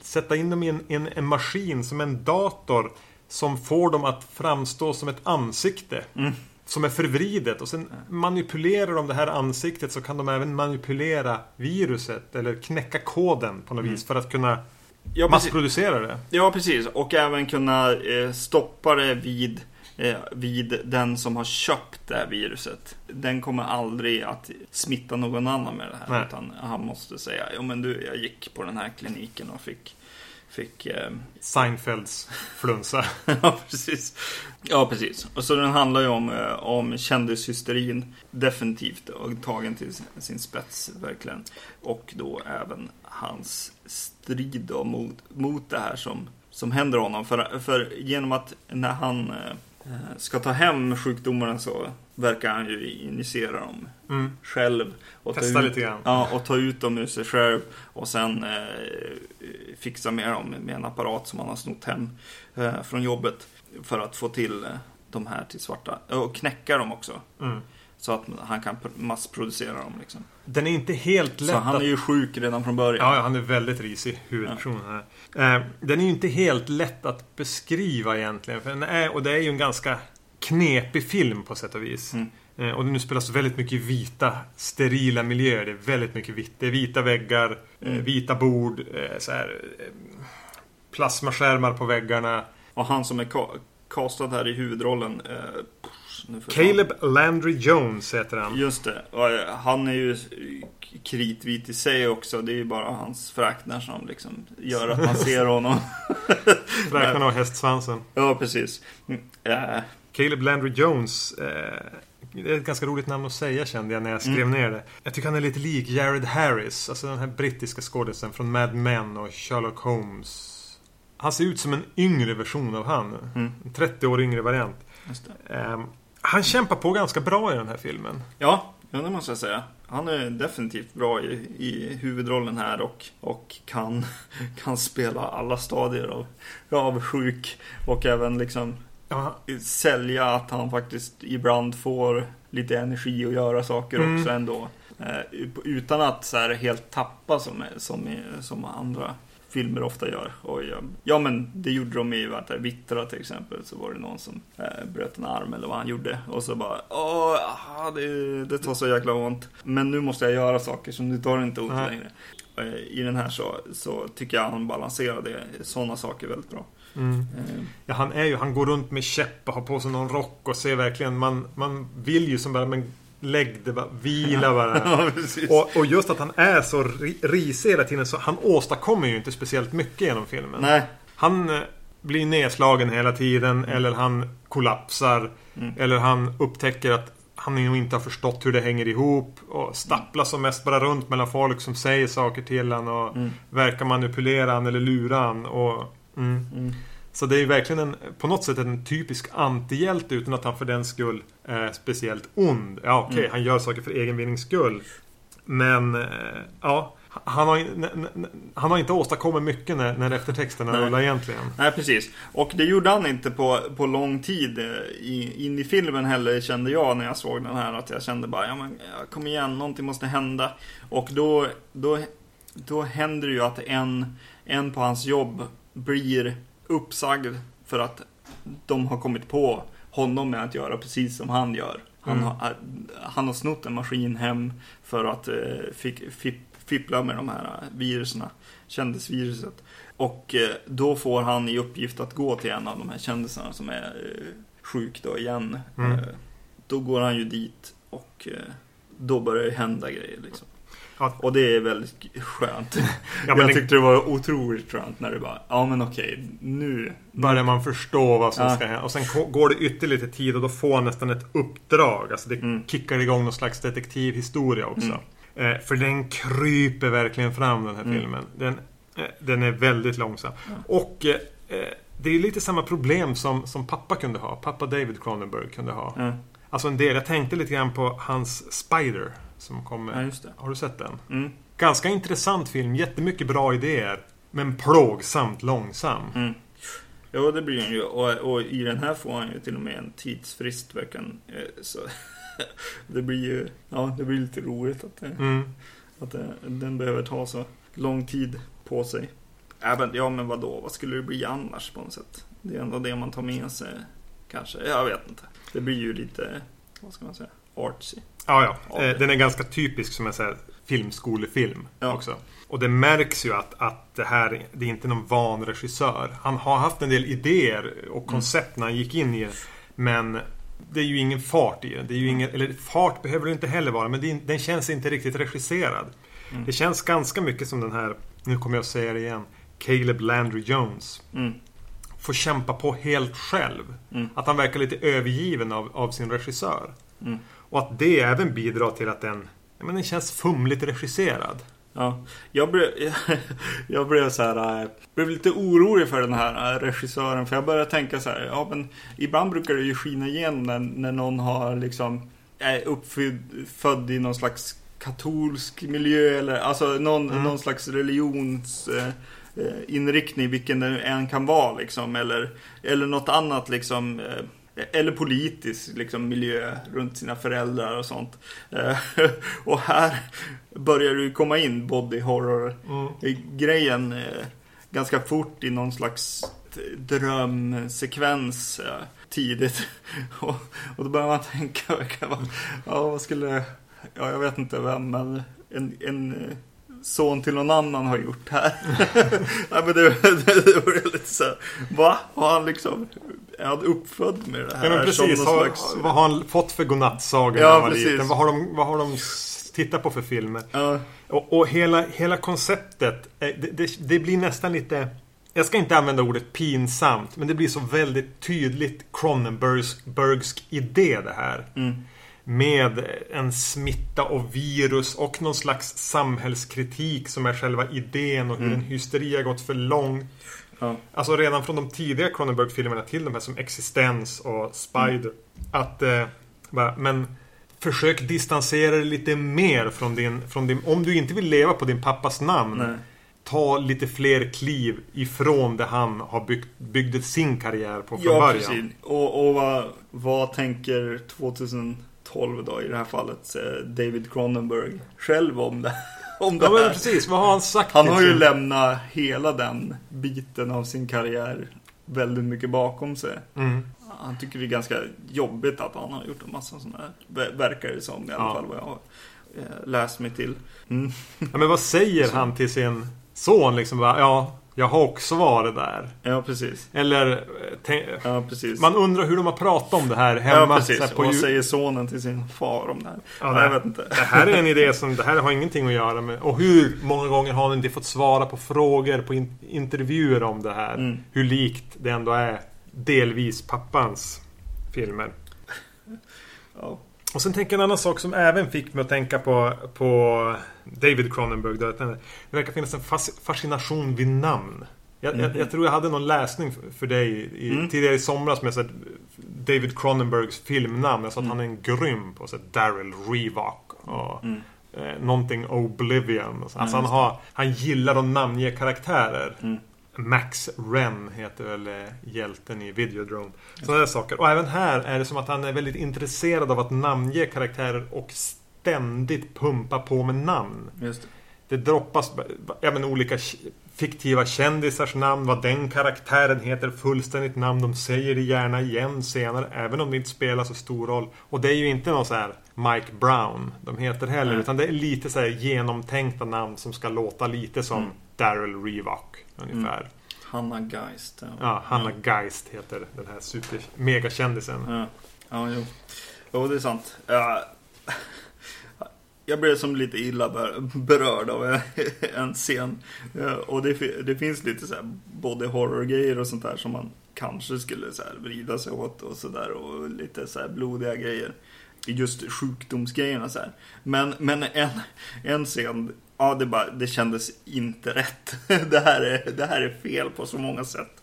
Speaker 1: sätta in dem i en, en, en maskin som en dator som får dem att framstå som ett ansikte. Mm som är förvridet och sen manipulerar de det här ansiktet så kan de även manipulera viruset eller knäcka koden på något mm. vis för att kunna ja, massproducera det.
Speaker 2: Ja, precis. Och även kunna eh, stoppa det vid, eh, vid den som har köpt det här viruset. Den kommer aldrig att smitta någon annan med det här. Nej. Utan han måste säga, ja men du, jag gick på den här kliniken och fick fick... Eh...
Speaker 1: Seinfelds flunsa. *laughs*
Speaker 2: ja, precis. Ja, precis. Och så den handlar ju om, eh, om kändishysterin. Definitivt. Och tagen till sin spets, verkligen. Och då även hans strid då mot, mot det här som, som händer honom. För, för genom att när han eh, ska ta hem sjukdomarna så verkar han ju injicera dem mm. själv.
Speaker 1: Och Testa ut, lite grann.
Speaker 2: Ja, och ta ut dem ur sig själv. Och sen eh, fixa med dem med en apparat som han har snott hem eh, från jobbet. För att få till eh, de här till svarta. Och knäcka dem också. Mm. Så att han kan massproducera dem liksom.
Speaker 1: Den är inte helt lätt
Speaker 2: Så han är ju sjuk redan från början.
Speaker 1: Ja, han är väldigt risig huvudperson här. Eh, den är ju inte helt lätt att beskriva egentligen. För den är, och det är ju en ganska knepig film på sätt och vis. Mm. Eh, och nu spelas väldigt mycket vita, sterila miljöer. Det är väldigt mycket vitt. Det är vita väggar, eh, mm. vita bord, eh, så här, plasmaskärmar på väggarna.
Speaker 2: Och han som är castad här i huvudrollen
Speaker 1: Caleb Landry Jones heter han.
Speaker 2: Just det. Han är ju kritvit i sig också. Det är ju bara hans fräknar som liksom gör att man ser honom. *laughs*
Speaker 1: Fräknarna och hästsvansen.
Speaker 2: Ja, precis. Äh.
Speaker 1: Caleb Landry Jones. Eh, det är ett ganska roligt namn att säga kände jag när jag skrev mm. ner det. Jag tycker han är lite lik Jared Harris. Alltså den här brittiska skådisen från Mad Men och Sherlock Holmes. Han ser ut som en yngre version av han. Mm. En 30 år yngre variant. Um, han kämpar på ganska bra i den här filmen.
Speaker 2: Ja, ja det måste jag säga. Han är definitivt bra i, i huvudrollen här och, och kan, *laughs* kan spela alla stadier av, av sjuk och även liksom ja. sälja att han faktiskt ibland får lite energi att göra saker mm. också ändå. Eh, utan att så helt tappa som, som, som andra filmer ofta gör. Och ja, men det gjorde de i vad Vittra till exempel. Så var det någon som eh, bröt en arm eller vad han gjorde. Och så bara åh, aha, det, det tar så jäkla ont. Men nu måste jag göra saker som det tar inte ont längre. Eh, I den här så, så tycker jag han balanserade sådana saker väldigt bra.
Speaker 1: Mm. Eh. Ja, han är ju, han går runt med käpp och har på sig någon rock och ser verkligen, man, man vill ju som bara, men Lägg det bara, vila *laughs* bara. ja, och, och, just att han är så risig hela tiden så han åstadkommer ju inte speciellt mycket genom filmen.
Speaker 2: Nej.
Speaker 1: Han eh, blir nedslagen hela tiden mm. eller han kollapsar. Mm. Eller han upptäcker att han nog inte har förstått hur det hänger ihop. Och stapplar som mest bara runt mellan folk som säger saker till honom och mm. verkar manipulera han eller lura han. Och, mm. mm. Så det är ju verkligen en, på något sätt en typisk antihjälte utan att han för den skull är speciellt ond. Ja okej, okay, mm. han gör saker för egen vinnings skull. Men eh, ja, han har, han har inte åstadkommit mycket när, när eftertexterna rullar egentligen.
Speaker 2: Nej, precis. Och det gjorde han inte på, på lång tid eh, i, in i filmen heller kände jag när jag såg den här. Att jag kände bara, ja men kom igen, någonting måste hända. Och då, då, då händer det ju att en, en på hans jobb blir uppsagd för att de har kommit på honom med att göra precis som han gör. Han, mm. har, han har snott en maskin hem för att eh, fick, fipp, fippla med de här eh, viruserna. Kändisviruset. Och eh, då får han i uppgift att gå till en av de här kändisarna som är eh, sjuk då igen. Mm. Eh, då går han ju dit och eh, då börjar det hända grejer liksom. Ja. Och det är väldigt skönt. *laughs* Ja, jag tyckte det var otroligt skönt när det bara, ja men okej, nu...
Speaker 1: Börjar man förstå vad som ja. ska hända. Och sen går det ytterligare lite tid och då får han nästan ett uppdrag. Alltså det mm. kickar igång någon slags detektivhistoria också. Mm. Eh, för den kryper verkligen fram den här mm. filmen. Den, eh, den är väldigt långsam. Och eh, eh, det är lite samma problem som, som pappa kunde ha. Pappa David Cronenberg kunde ha. Alltså en del, jag tänkte lite grann på hans Spider. Som kommer.
Speaker 2: Ja, just det.
Speaker 1: Har du sett den? Mm. Ganska intressant film. Jättemycket bra idéer. Men plågsamt långsam.
Speaker 2: Mm. Ja, det blir han ju. Och, och, i den här får han ju till och med en tidsfrist verkligen. Eh, så *laughs* det blir ju ja, det blir lite roligt att, det, mm. att det, den behöver ta så lång tid på sig. Även, ja, men vad då? Vad skulle det bli annars på något sätt? Det är ändå det man tar med sig kanske. Jag vet inte. Det blir ju lite, vad ska man säga, artsy.
Speaker 1: Ja, ja. Eh, den är ganska typisk som jag säger filmskolefilm ja. också. Och det märks ju att, att det här det är inte någon van regissör. Han har haft en del idéer och koncept mm. när han gick in i det. Men det är ju ingen fart i den. Det är ju ingen, eller fart behöver det inte heller vara, men det, den känns inte riktigt regisserad. Mm. Det känns ganska mycket som den här, nu kommer jag att säga det igen, Caleb Landry Jones. Mm. Får kämpa på helt själv. Mm. Att han verkar lite övergiven av, av sin regissör. Och att det även bidrar till att den, men den känns fumligt regisserad.
Speaker 2: Ja, jag blev, *laughs* jag blev så här, eh, blev lite orolig för den här eh, regissören. För jag började tänka så här, ja men ibland brukar det ju skina igenom när, när någon har liksom, är uppfödd i någon slags katolsk miljö eller alltså någon, mm. någon slags religionsinriktning, eh, vilken det än kan vara liksom. Eller, eller något annat liksom eller politisk liksom, miljö runt sina föräldrar och sånt. Eh, *laughs* och här börjar du komma in body horror-grejen mm. Eh, ganska fort i någon slags drömsekvens eh, tidigt. *laughs* och, och då börjar man tänka, *laughs* ja vad skulle, ja jag vet inte vem, men en, en son till någon annan har gjort här. ja, men det, det, det var lite så här, va? Har han liksom, är uppfödd med det här?
Speaker 1: Ja men precis, har, slags... vad har han fått för godnattsaga ja, när han var liten? Vad har de, vad har de titta på för filmer.
Speaker 2: Ja.
Speaker 1: Och, och hela, hela konceptet, eh, det, det, det blir nästan lite... Jag ska inte använda ordet pinsamt, men det blir så väldigt tydligt Cronenbergsk idé det här.
Speaker 2: Mm.
Speaker 1: Med en smitta och virus och någon slags samhällskritik som är själva idén och hur
Speaker 2: Mm.
Speaker 1: en hysteri har gått för långt.
Speaker 2: Ja.
Speaker 1: Alltså redan från de tidiga Cronenberg-filmerna till de här som Existens och Spider.
Speaker 2: Mm.
Speaker 1: Att, eh, bara, men försök distansera dig lite mer från din, från din... Om du inte vill leva på din pappas namn.
Speaker 2: Nej.
Speaker 1: Ta lite fler kliv ifrån det han har byggt, byggde sin karriär på från
Speaker 2: Ja,
Speaker 1: början.
Speaker 2: precis. Och, och vad, vad tänker 2012 då i det här fallet eh, David Cronenberg själv om det, om det
Speaker 1: Ja men precis, vad har han sagt?
Speaker 2: Han har ju lämnat hela den biten av sin karriär väldigt mycket bakom sig.
Speaker 1: Mm.
Speaker 2: Han tycker det är ganska jobbigt att han har gjort en massa sådana här, ver- verkar det som i alla
Speaker 1: Ja.
Speaker 2: fall vad jag har eh, läst mig till. Mm.
Speaker 1: Ja, men vad säger han till sin son liksom? Bara, ja, jag har också varit där.
Speaker 2: Ja, precis.
Speaker 1: Eller... eh,
Speaker 2: Ja, precis.
Speaker 1: Man undrar hur de har pratat om det här hemma.
Speaker 2: ja, precis.
Speaker 1: här, på
Speaker 2: Och säger sonen till sin far om det här?
Speaker 1: Ja,
Speaker 2: Ja, jag
Speaker 1: nej.
Speaker 2: vet inte.
Speaker 1: Det här är en idé som, det här har ingenting att göra med... Och hur många gånger har han inte fått svara på frågor på in, intervjuer om det här?
Speaker 2: Mm.
Speaker 1: Hur likt det ändå är delvis pappans filmer.
Speaker 2: Ja.
Speaker 1: Och sen tänker jag en annan sak som även fick mig att tänka på, på David Cronenberg. Då, det verkar finnas en fas, fascination vid namn. Jag, jag,
Speaker 2: Mhm.
Speaker 1: jag tror jag hade någon läsning för- dig i,
Speaker 2: Mm.
Speaker 1: tidigare i somras med så David Cronenbergs filmnamn. Jag sa att
Speaker 2: Mm.
Speaker 1: han är en grym på så Daryl Revock och
Speaker 2: Mm.
Speaker 1: eh, någonting Oblivion. Och så. Alltså
Speaker 2: Ja,
Speaker 1: han, har, han gillar att namnge karaktärer.
Speaker 2: Mm.
Speaker 1: Max Ren heter väl eh, hjälten i Videodrome. Sådana där saker. Och även här är det som att han är väldigt intresserad av att namnge karaktärer och ständigt pumpa på med namn.
Speaker 2: Just det.
Speaker 1: Det droppas ja, men olika fiktiva kändisars namn, vad den karaktären heter, fullständigt namn. De säger det gärna igen senare, även om det inte spelar så stor roll. Och det är ju inte någon så här Mike Brown de heter heller,
Speaker 2: Nej.
Speaker 1: utan det är lite så här genomtänkta namn som ska låta lite som
Speaker 2: Mm.
Speaker 1: Daryl Revock ungefär.
Speaker 2: Hanna Geist. Ja,
Speaker 1: Ja, Hanna Geist heter den här super megakändisen.
Speaker 2: Ja, ja jo. jo, det är sant. Ja, jag blev som lite illa ber- berörd av en, en scen. Ja, Och det, det finns lite så här både horror-grejer och sånt där som man kanske skulle så här vrida sig åt och sådär och lite så här blodiga grejer. Just sjukdomsgrejerna så här. Men, men en, en scen, ja det, bara, det kändes inte rätt. *laughs* Det här, är, det här är fel på så många sätt.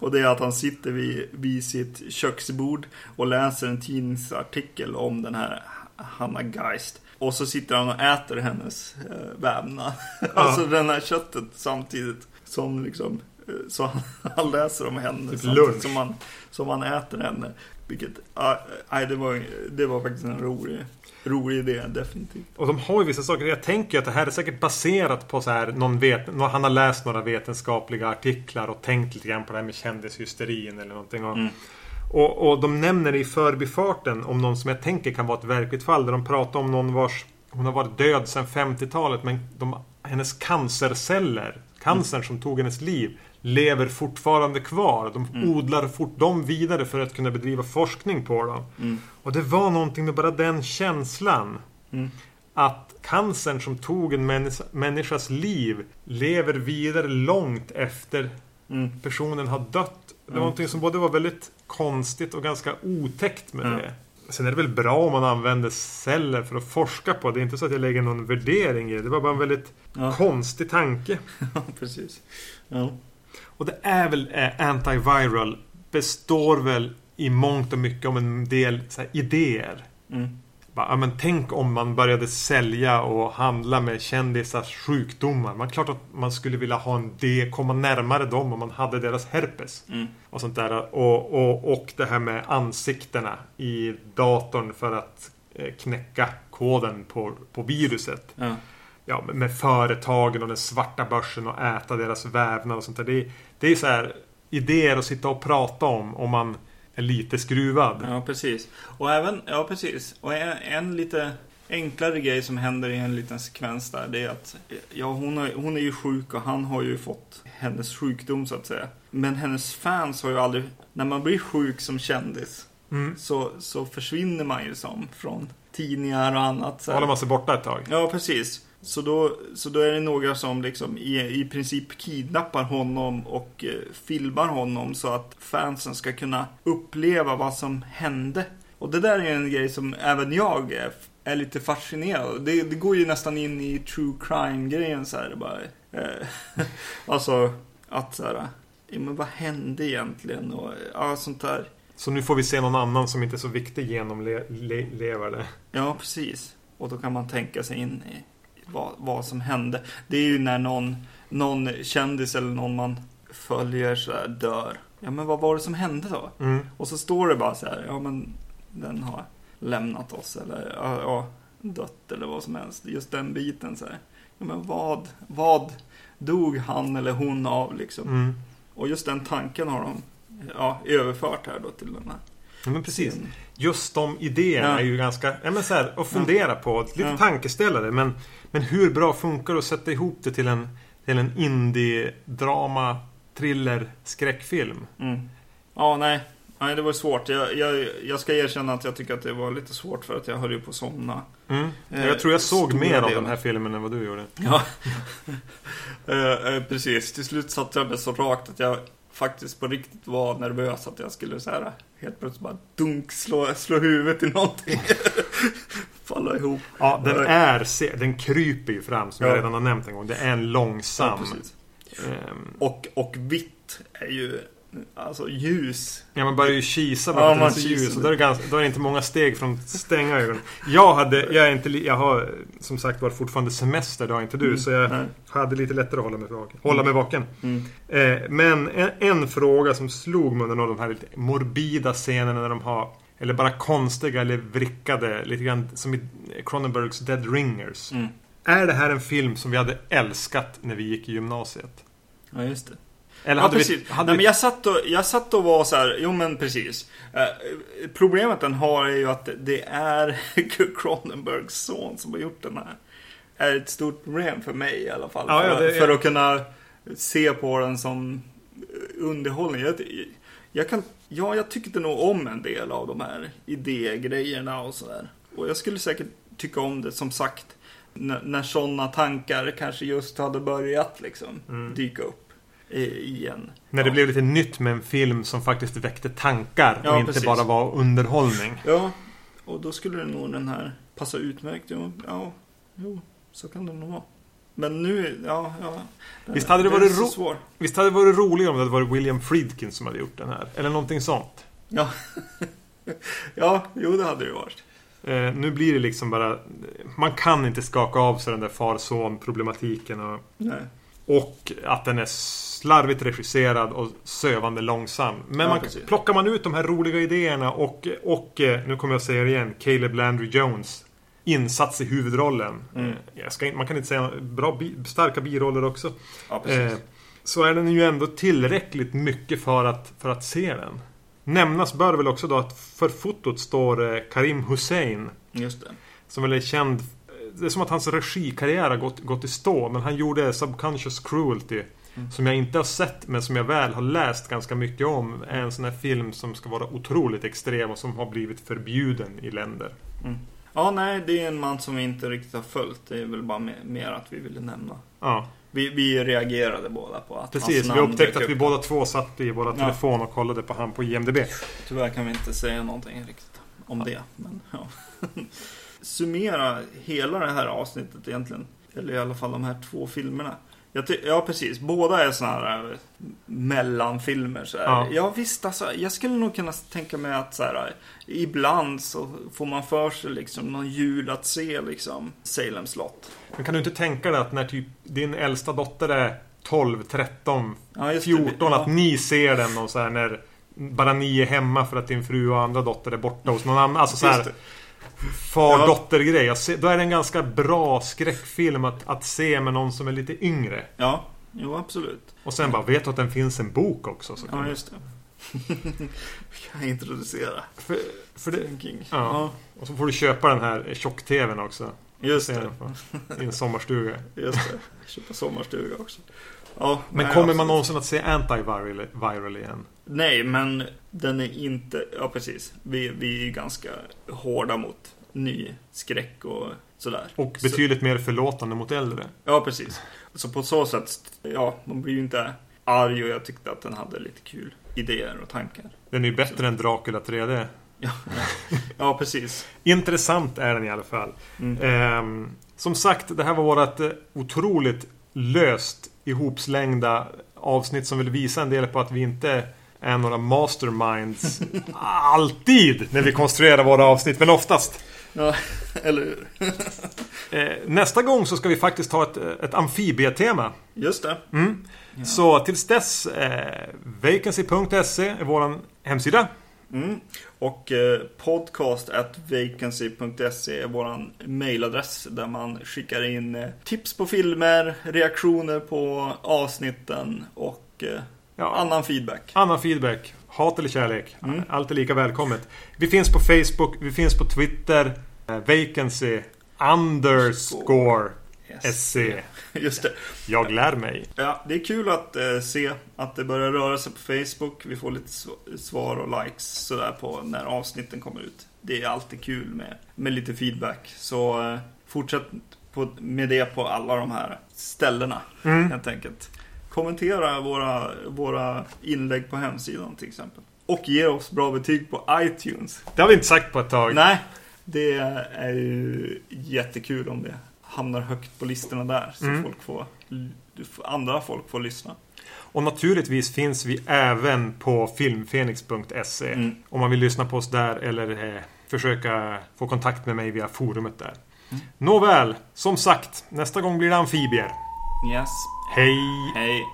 Speaker 2: Och det är att han sitter vid, vid sitt köksbord och läser en tidningsartikel om den här Hanna Geist. Och så sitter han och äter hennes eh, vävnad. *laughs* alltså den här köttet samtidigt som liksom eh, så han, *laughs* han läser om henne
Speaker 1: Typ
Speaker 2: som han, som han äter henne. Vilket, ja, nej, det, var, det var faktiskt en rolig, rolig idé, definitivt.
Speaker 1: Och de har ju vissa saker. Jag tänker att det här är säkert baserat på så här någon vet, Han har läst några vetenskapliga artiklar och tänkt lite grann på det här med kändishysterin eller någonting. Och,
Speaker 2: Mm.
Speaker 1: och, och de nämner i förbifarten om någon som jag tänker kan vara ett verkligt fall. Där de pratar om någon vars hon har varit död sedan 50-talet men de, hennes cancerceller, cancern som tog hennes liv, lever fortfarande kvar. De
Speaker 2: Mm.
Speaker 1: odlar fort dem vidare för att kunna bedriva forskning på dem.
Speaker 2: Mm.
Speaker 1: Och det var någonting med bara den känslan.
Speaker 2: Mm.
Speaker 1: Att cancern som tog en människa, människas liv lever vidare långt efter
Speaker 2: Mm.
Speaker 1: personen har dött. Det var
Speaker 2: Mm.
Speaker 1: någonting som både var väldigt konstigt och ganska otäckt med det. Sen är det väl bra om man använder celler för att forska på. Det är inte så att jag lägger någon värdering i det. Det var bara en väldigt
Speaker 2: Ja.
Speaker 1: konstig tanke. *laughs*
Speaker 2: Ja, precis. Ja.
Speaker 1: Och det är väl eh, antiviral består väl i mångt och mycket om en del här, idéer.
Speaker 2: Mm.
Speaker 1: Bara, ja, men tänk om man började sälja och handla med kändisars sjukdomar. Man klart att man skulle vilja ha en det, komma närmare dem om man hade deras herpes.
Speaker 2: Mm.
Speaker 1: Och sånt där. Och, och, och det här med ansiktena i datorn för att eh, knäcka koden på, på viruset.
Speaker 2: Ja.
Speaker 1: Ja, med- med företagen och den svarta börsen och äta deras vävnad och sånt där. Det, är- det är så här idéer att sitta och prata om om man är lite skruvad.
Speaker 2: ja, precis. Och även, ja precis. Och en, en lite enklare grej som händer i en liten sekvens där, det är att ja, hon, har, hon är ju sjuk och han har ju fått hennes sjukdom så att säga. Men hennes fans har ju aldrig, när man blir sjuk som kändis,
Speaker 1: Mm.
Speaker 2: så, så försvinner man ju som från, tidningar och annat. Så
Speaker 1: Håller man sig borta ett tag.
Speaker 2: Ja, precis. Så då, så då är det några som liksom i, i princip kidnappar honom och eh, filmar honom så att fansen ska kunna uppleva vad som hände. Och det där är en grej som även jag är, är lite fascinerad det, det går ju nästan in i true crime-grejen så här. Bara, eh, *laughs* alltså att så här, ja, men vad hände egentligen och ja, sånt där.
Speaker 1: Så nu får vi se någon annan som inte är så viktig genomlevare.
Speaker 2: Ja, precis. Och då kan man tänka sig in i vad, vad som hände. Det är ju när någon, någon kändis eller någon man följer så här dör. Ja, men vad var det som hände då?
Speaker 1: Mm.
Speaker 2: Och så står det bara så här, ja men den har lämnat oss eller ja, ja, dött eller vad som helst. Just den biten så här. Ja, men vad, vad dog han eller hon av liksom?
Speaker 1: Mm.
Speaker 2: Och just den tanken har de ja, överfört här då till den här.
Speaker 1: Ja, men precis. Just de idéerna
Speaker 2: Ja.
Speaker 1: är ju ganska, ja men så här, att fundera på. Lite tankeställare. Men, men hur bra funkar det att sätta ihop det till en, till en indie-drama, thriller, skräckfilm?
Speaker 2: Mm. Ja, nej. Nej, det var svårt. Jag, jag, jag ska erkänna att jag tycker att det var lite svårt för att jag höll ju på att somna.
Speaker 1: Mm.
Speaker 2: Eh,
Speaker 1: Jag tror jag såg
Speaker 2: stora
Speaker 1: mer av den här filmen än vad du gjorde.
Speaker 2: Ja, *laughs* Eh, eh, precis. Till slut satte jag mig så rakt att jag faktiskt på riktigt var nervös att jag skulle så här helt plötsligt bara dunk slå, slå huvudet i någonting. *laughs* Falla ihop.
Speaker 1: Ja, den är, den kryper ju fram som
Speaker 2: Ja.
Speaker 1: jag redan har nämnt en gång. Det är en
Speaker 2: Ja,
Speaker 1: långsam.
Speaker 2: precis.
Speaker 1: ehm,
Speaker 2: Och, och vitt är ju alltså ljus.
Speaker 1: Ja, man börjar ju kisa
Speaker 2: Ja,
Speaker 1: bara för att är så
Speaker 2: kisar
Speaker 1: ljus. Och då är, det ganska, då är det inte många steg från att stänga ögonen. Jag hade, jag är inte, jag har som sagt var fortfarande semester, det har inte du.
Speaker 2: Mm,
Speaker 1: Så jag
Speaker 2: nej.
Speaker 1: hade lite lättare att hålla mig vaken. Hålla mig vaken.
Speaker 2: Mm.
Speaker 1: Eh, men en, en fråga som slog mig under några av de här lite morbida scenerna när de har eller bara konstiga eller vrickade, lite grann som i Cronenbergs Dead Ringers.
Speaker 2: Mm.
Speaker 1: Är det här en film som vi hade älskat när vi gick i gymnasiet?
Speaker 2: Ja, just det.
Speaker 1: Eller
Speaker 2: Ja,
Speaker 1: hade
Speaker 2: precis.
Speaker 1: vi... Hade
Speaker 2: Nej, men
Speaker 1: vi
Speaker 2: jag, satt och, jag satt och var så här, jo men precis. Eh, problemet den har är ju att det är *laughs* Cronenbergs son som har gjort den här. Är ett stort problem för mig i alla fall.
Speaker 1: Ja, ja,
Speaker 2: för,
Speaker 1: det-
Speaker 2: för att kunna se på den som underhållning. Jag, jag kan, ja, jag tyckte nog om en del av de här idégrejerna och sådär. Och jag skulle säkert tycka om det som sagt. När, när sådana tankar kanske just hade börjat liksom
Speaker 1: Mm.
Speaker 2: dyka upp i, i en.
Speaker 1: När det
Speaker 2: ja.
Speaker 1: blev lite nytt med en film som faktiskt väckte tankar
Speaker 2: Ja,
Speaker 1: och inte
Speaker 2: precis.
Speaker 1: bara var underhållning.
Speaker 2: Ja, och då skulle nog den här passa utmärkt. Jo, ja, jo, så kan det nog vara. Men nu, ja, ja. den-
Speaker 1: Visst hade det
Speaker 2: den
Speaker 1: varit ro-
Speaker 2: svår.
Speaker 1: Visst hade det varit roligare om det hade varit William Friedkin som hade gjort den här? Eller någonting sånt.
Speaker 2: Ja. *laughs* ja, jo det hade det varit.
Speaker 1: Eh, nu blir det liksom bara... Man kan inte skaka av sig den där far-son problematiken och,
Speaker 2: Nej.
Speaker 1: och att den är slarvigt regisserad och sövande långsam. Men
Speaker 2: Ja,
Speaker 1: man,
Speaker 2: precis.
Speaker 1: plockar man ut de här roliga idéerna och, och eh, nu kommer jag säga det igen, Caleb Landry Jones insats i huvudrollen.
Speaker 2: Mm.
Speaker 1: Eh, ska, man kan inte säga bra, starka biroller också.
Speaker 2: Ja.
Speaker 1: Eh, så är den ju ändå tillräckligt mycket för att, för att se den. Nämnas bör väl också då att för fotot står eh, Karim Hussein.
Speaker 2: Just det.
Speaker 1: Som väl är känd... Det är som att hans regikarriär har gått, gått i stå. Men han gjorde Subconscious Cruelty.
Speaker 2: Mm.
Speaker 1: Som jag inte har sett men som jag väl har läst ganska mycket om. Är en sån här film som ska vara otroligt extrem och som har blivit förbjuden i länder.
Speaker 2: Mm. Ja, nej, det är en man som vi inte riktigt har följt. Det är väl bara me- mer att vi ville nämna.
Speaker 1: Ja,
Speaker 2: Vi, vi reagerade båda på att
Speaker 1: precis.
Speaker 2: hans
Speaker 1: Vi
Speaker 2: namn
Speaker 1: upptäckte
Speaker 2: dök
Speaker 1: att vi båda två satt i våra
Speaker 2: Ja.
Speaker 1: telefon och kollade på han på IMDB.
Speaker 2: Tyvärr kan vi inte säga någonting riktigt om det. Men, ja. *laughs* Summera hela det här avsnittet egentligen. Eller i alla fall de här två filmerna. Ja, precis. Båda är såna här mellanfilmer. Så här.
Speaker 1: Ja.
Speaker 2: Ja. visst, alltså, jag skulle nog kunna tänka mig att så här, ibland så får man för sig liksom någon jul att se liksom Salem slott.
Speaker 1: Men kan du inte tänka dig att när typ din äldsta dotter är 12, 13,
Speaker 2: Ja, just det.
Speaker 1: 14
Speaker 2: Ja.
Speaker 1: att ni ser den och så här när bara ni är hemma för att din fru och andra dotter är borta hos någon annan. Alltså så här. Far-dotter-grej. Ser- Då är det en ganska bra skräckfilm att, att se med någon som är lite yngre.
Speaker 2: Ja, jo absolut.
Speaker 1: Och sen bara, vet du att den finns en bok också? Så
Speaker 2: Ja, just det. *laughs* kan introducera.
Speaker 1: för, för det,
Speaker 2: King.
Speaker 1: Ja. Och så får du köpa den här tjock-tvn också.
Speaker 2: Just det.
Speaker 1: I en sommarstuga.
Speaker 2: Just det. Köpa sommarstuga också. Ja,
Speaker 1: Men
Speaker 2: nej,
Speaker 1: kommer man
Speaker 2: absolut.
Speaker 1: någonsin att se Antiviral viral igen?
Speaker 2: Nej, men den är inte... Ja, precis. Vi, vi är ganska hårda mot ny skräck och sådär.
Speaker 1: Och betydligt så, mer förlåtande mot äldre.
Speaker 2: Ja, precis. Så på så sätt, ja, man blir ju inte arg och jag tyckte att den hade lite kul idéer och tankar.
Speaker 1: Den är ju bättre så. än Dracula 3D.
Speaker 2: Ja, ja, precis.
Speaker 1: Intressant är den i alla fall. Mm. Ehm, som sagt, det här var vårt eh, otroligt löst ihopslängda avsnitt som vill visa en del på att vi inte är några masterminds *laughs* alltid när vi konstruerar våra avsnitt, men oftast.
Speaker 2: Ja, eller hur? *laughs*
Speaker 1: Eh, nästa gång så ska vi faktiskt ta ett, ett amfibietema.
Speaker 2: Just det.
Speaker 1: Mm. Ja. Så tills dess, eh, vacancy.se är vår hemsida.
Speaker 2: Mm. Och eh, podcast.vacancy.se är vår mailadress där man skickar in eh, tips på filmer, reaktioner på avsnitten och eh, ja. annan feedback.
Speaker 1: Annan feedback. Hat eller kärlek. Mm. Allt är lika välkommet. Vi finns på Facebook, vi finns på Twitter. Eh, vacancy underscore SC. *laughs*
Speaker 2: Just det.
Speaker 1: Jag lär mig.
Speaker 2: Ja, det är kul att eh, se att det börjar röra sig på Facebook. Vi får lite svar och likes sådär på när avsnitten kommer ut. Det är alltid kul med, med lite feedback. Så eh, fortsätt på, med det på alla de här ställena mm. helt enkelt. Kommentera våra, våra inlägg på hemsidan till exempel. Och ge oss bra betyg på iTunes.
Speaker 1: Det har vi inte sagt på ett tag.
Speaker 2: Nej, det är ju jättekul om det hamnar högt på listorna där. Så mm. folk får, andra folk får lyssna.
Speaker 1: Och naturligtvis finns vi även på filmfenix.se. Mm. Om man vill lyssna på oss där eller eh, försöka få kontakt med mig via forumet där. Mm. Nåväl, som sagt, nästa gång blir det amfibier.
Speaker 2: Yes.
Speaker 1: Hej!
Speaker 2: Hej!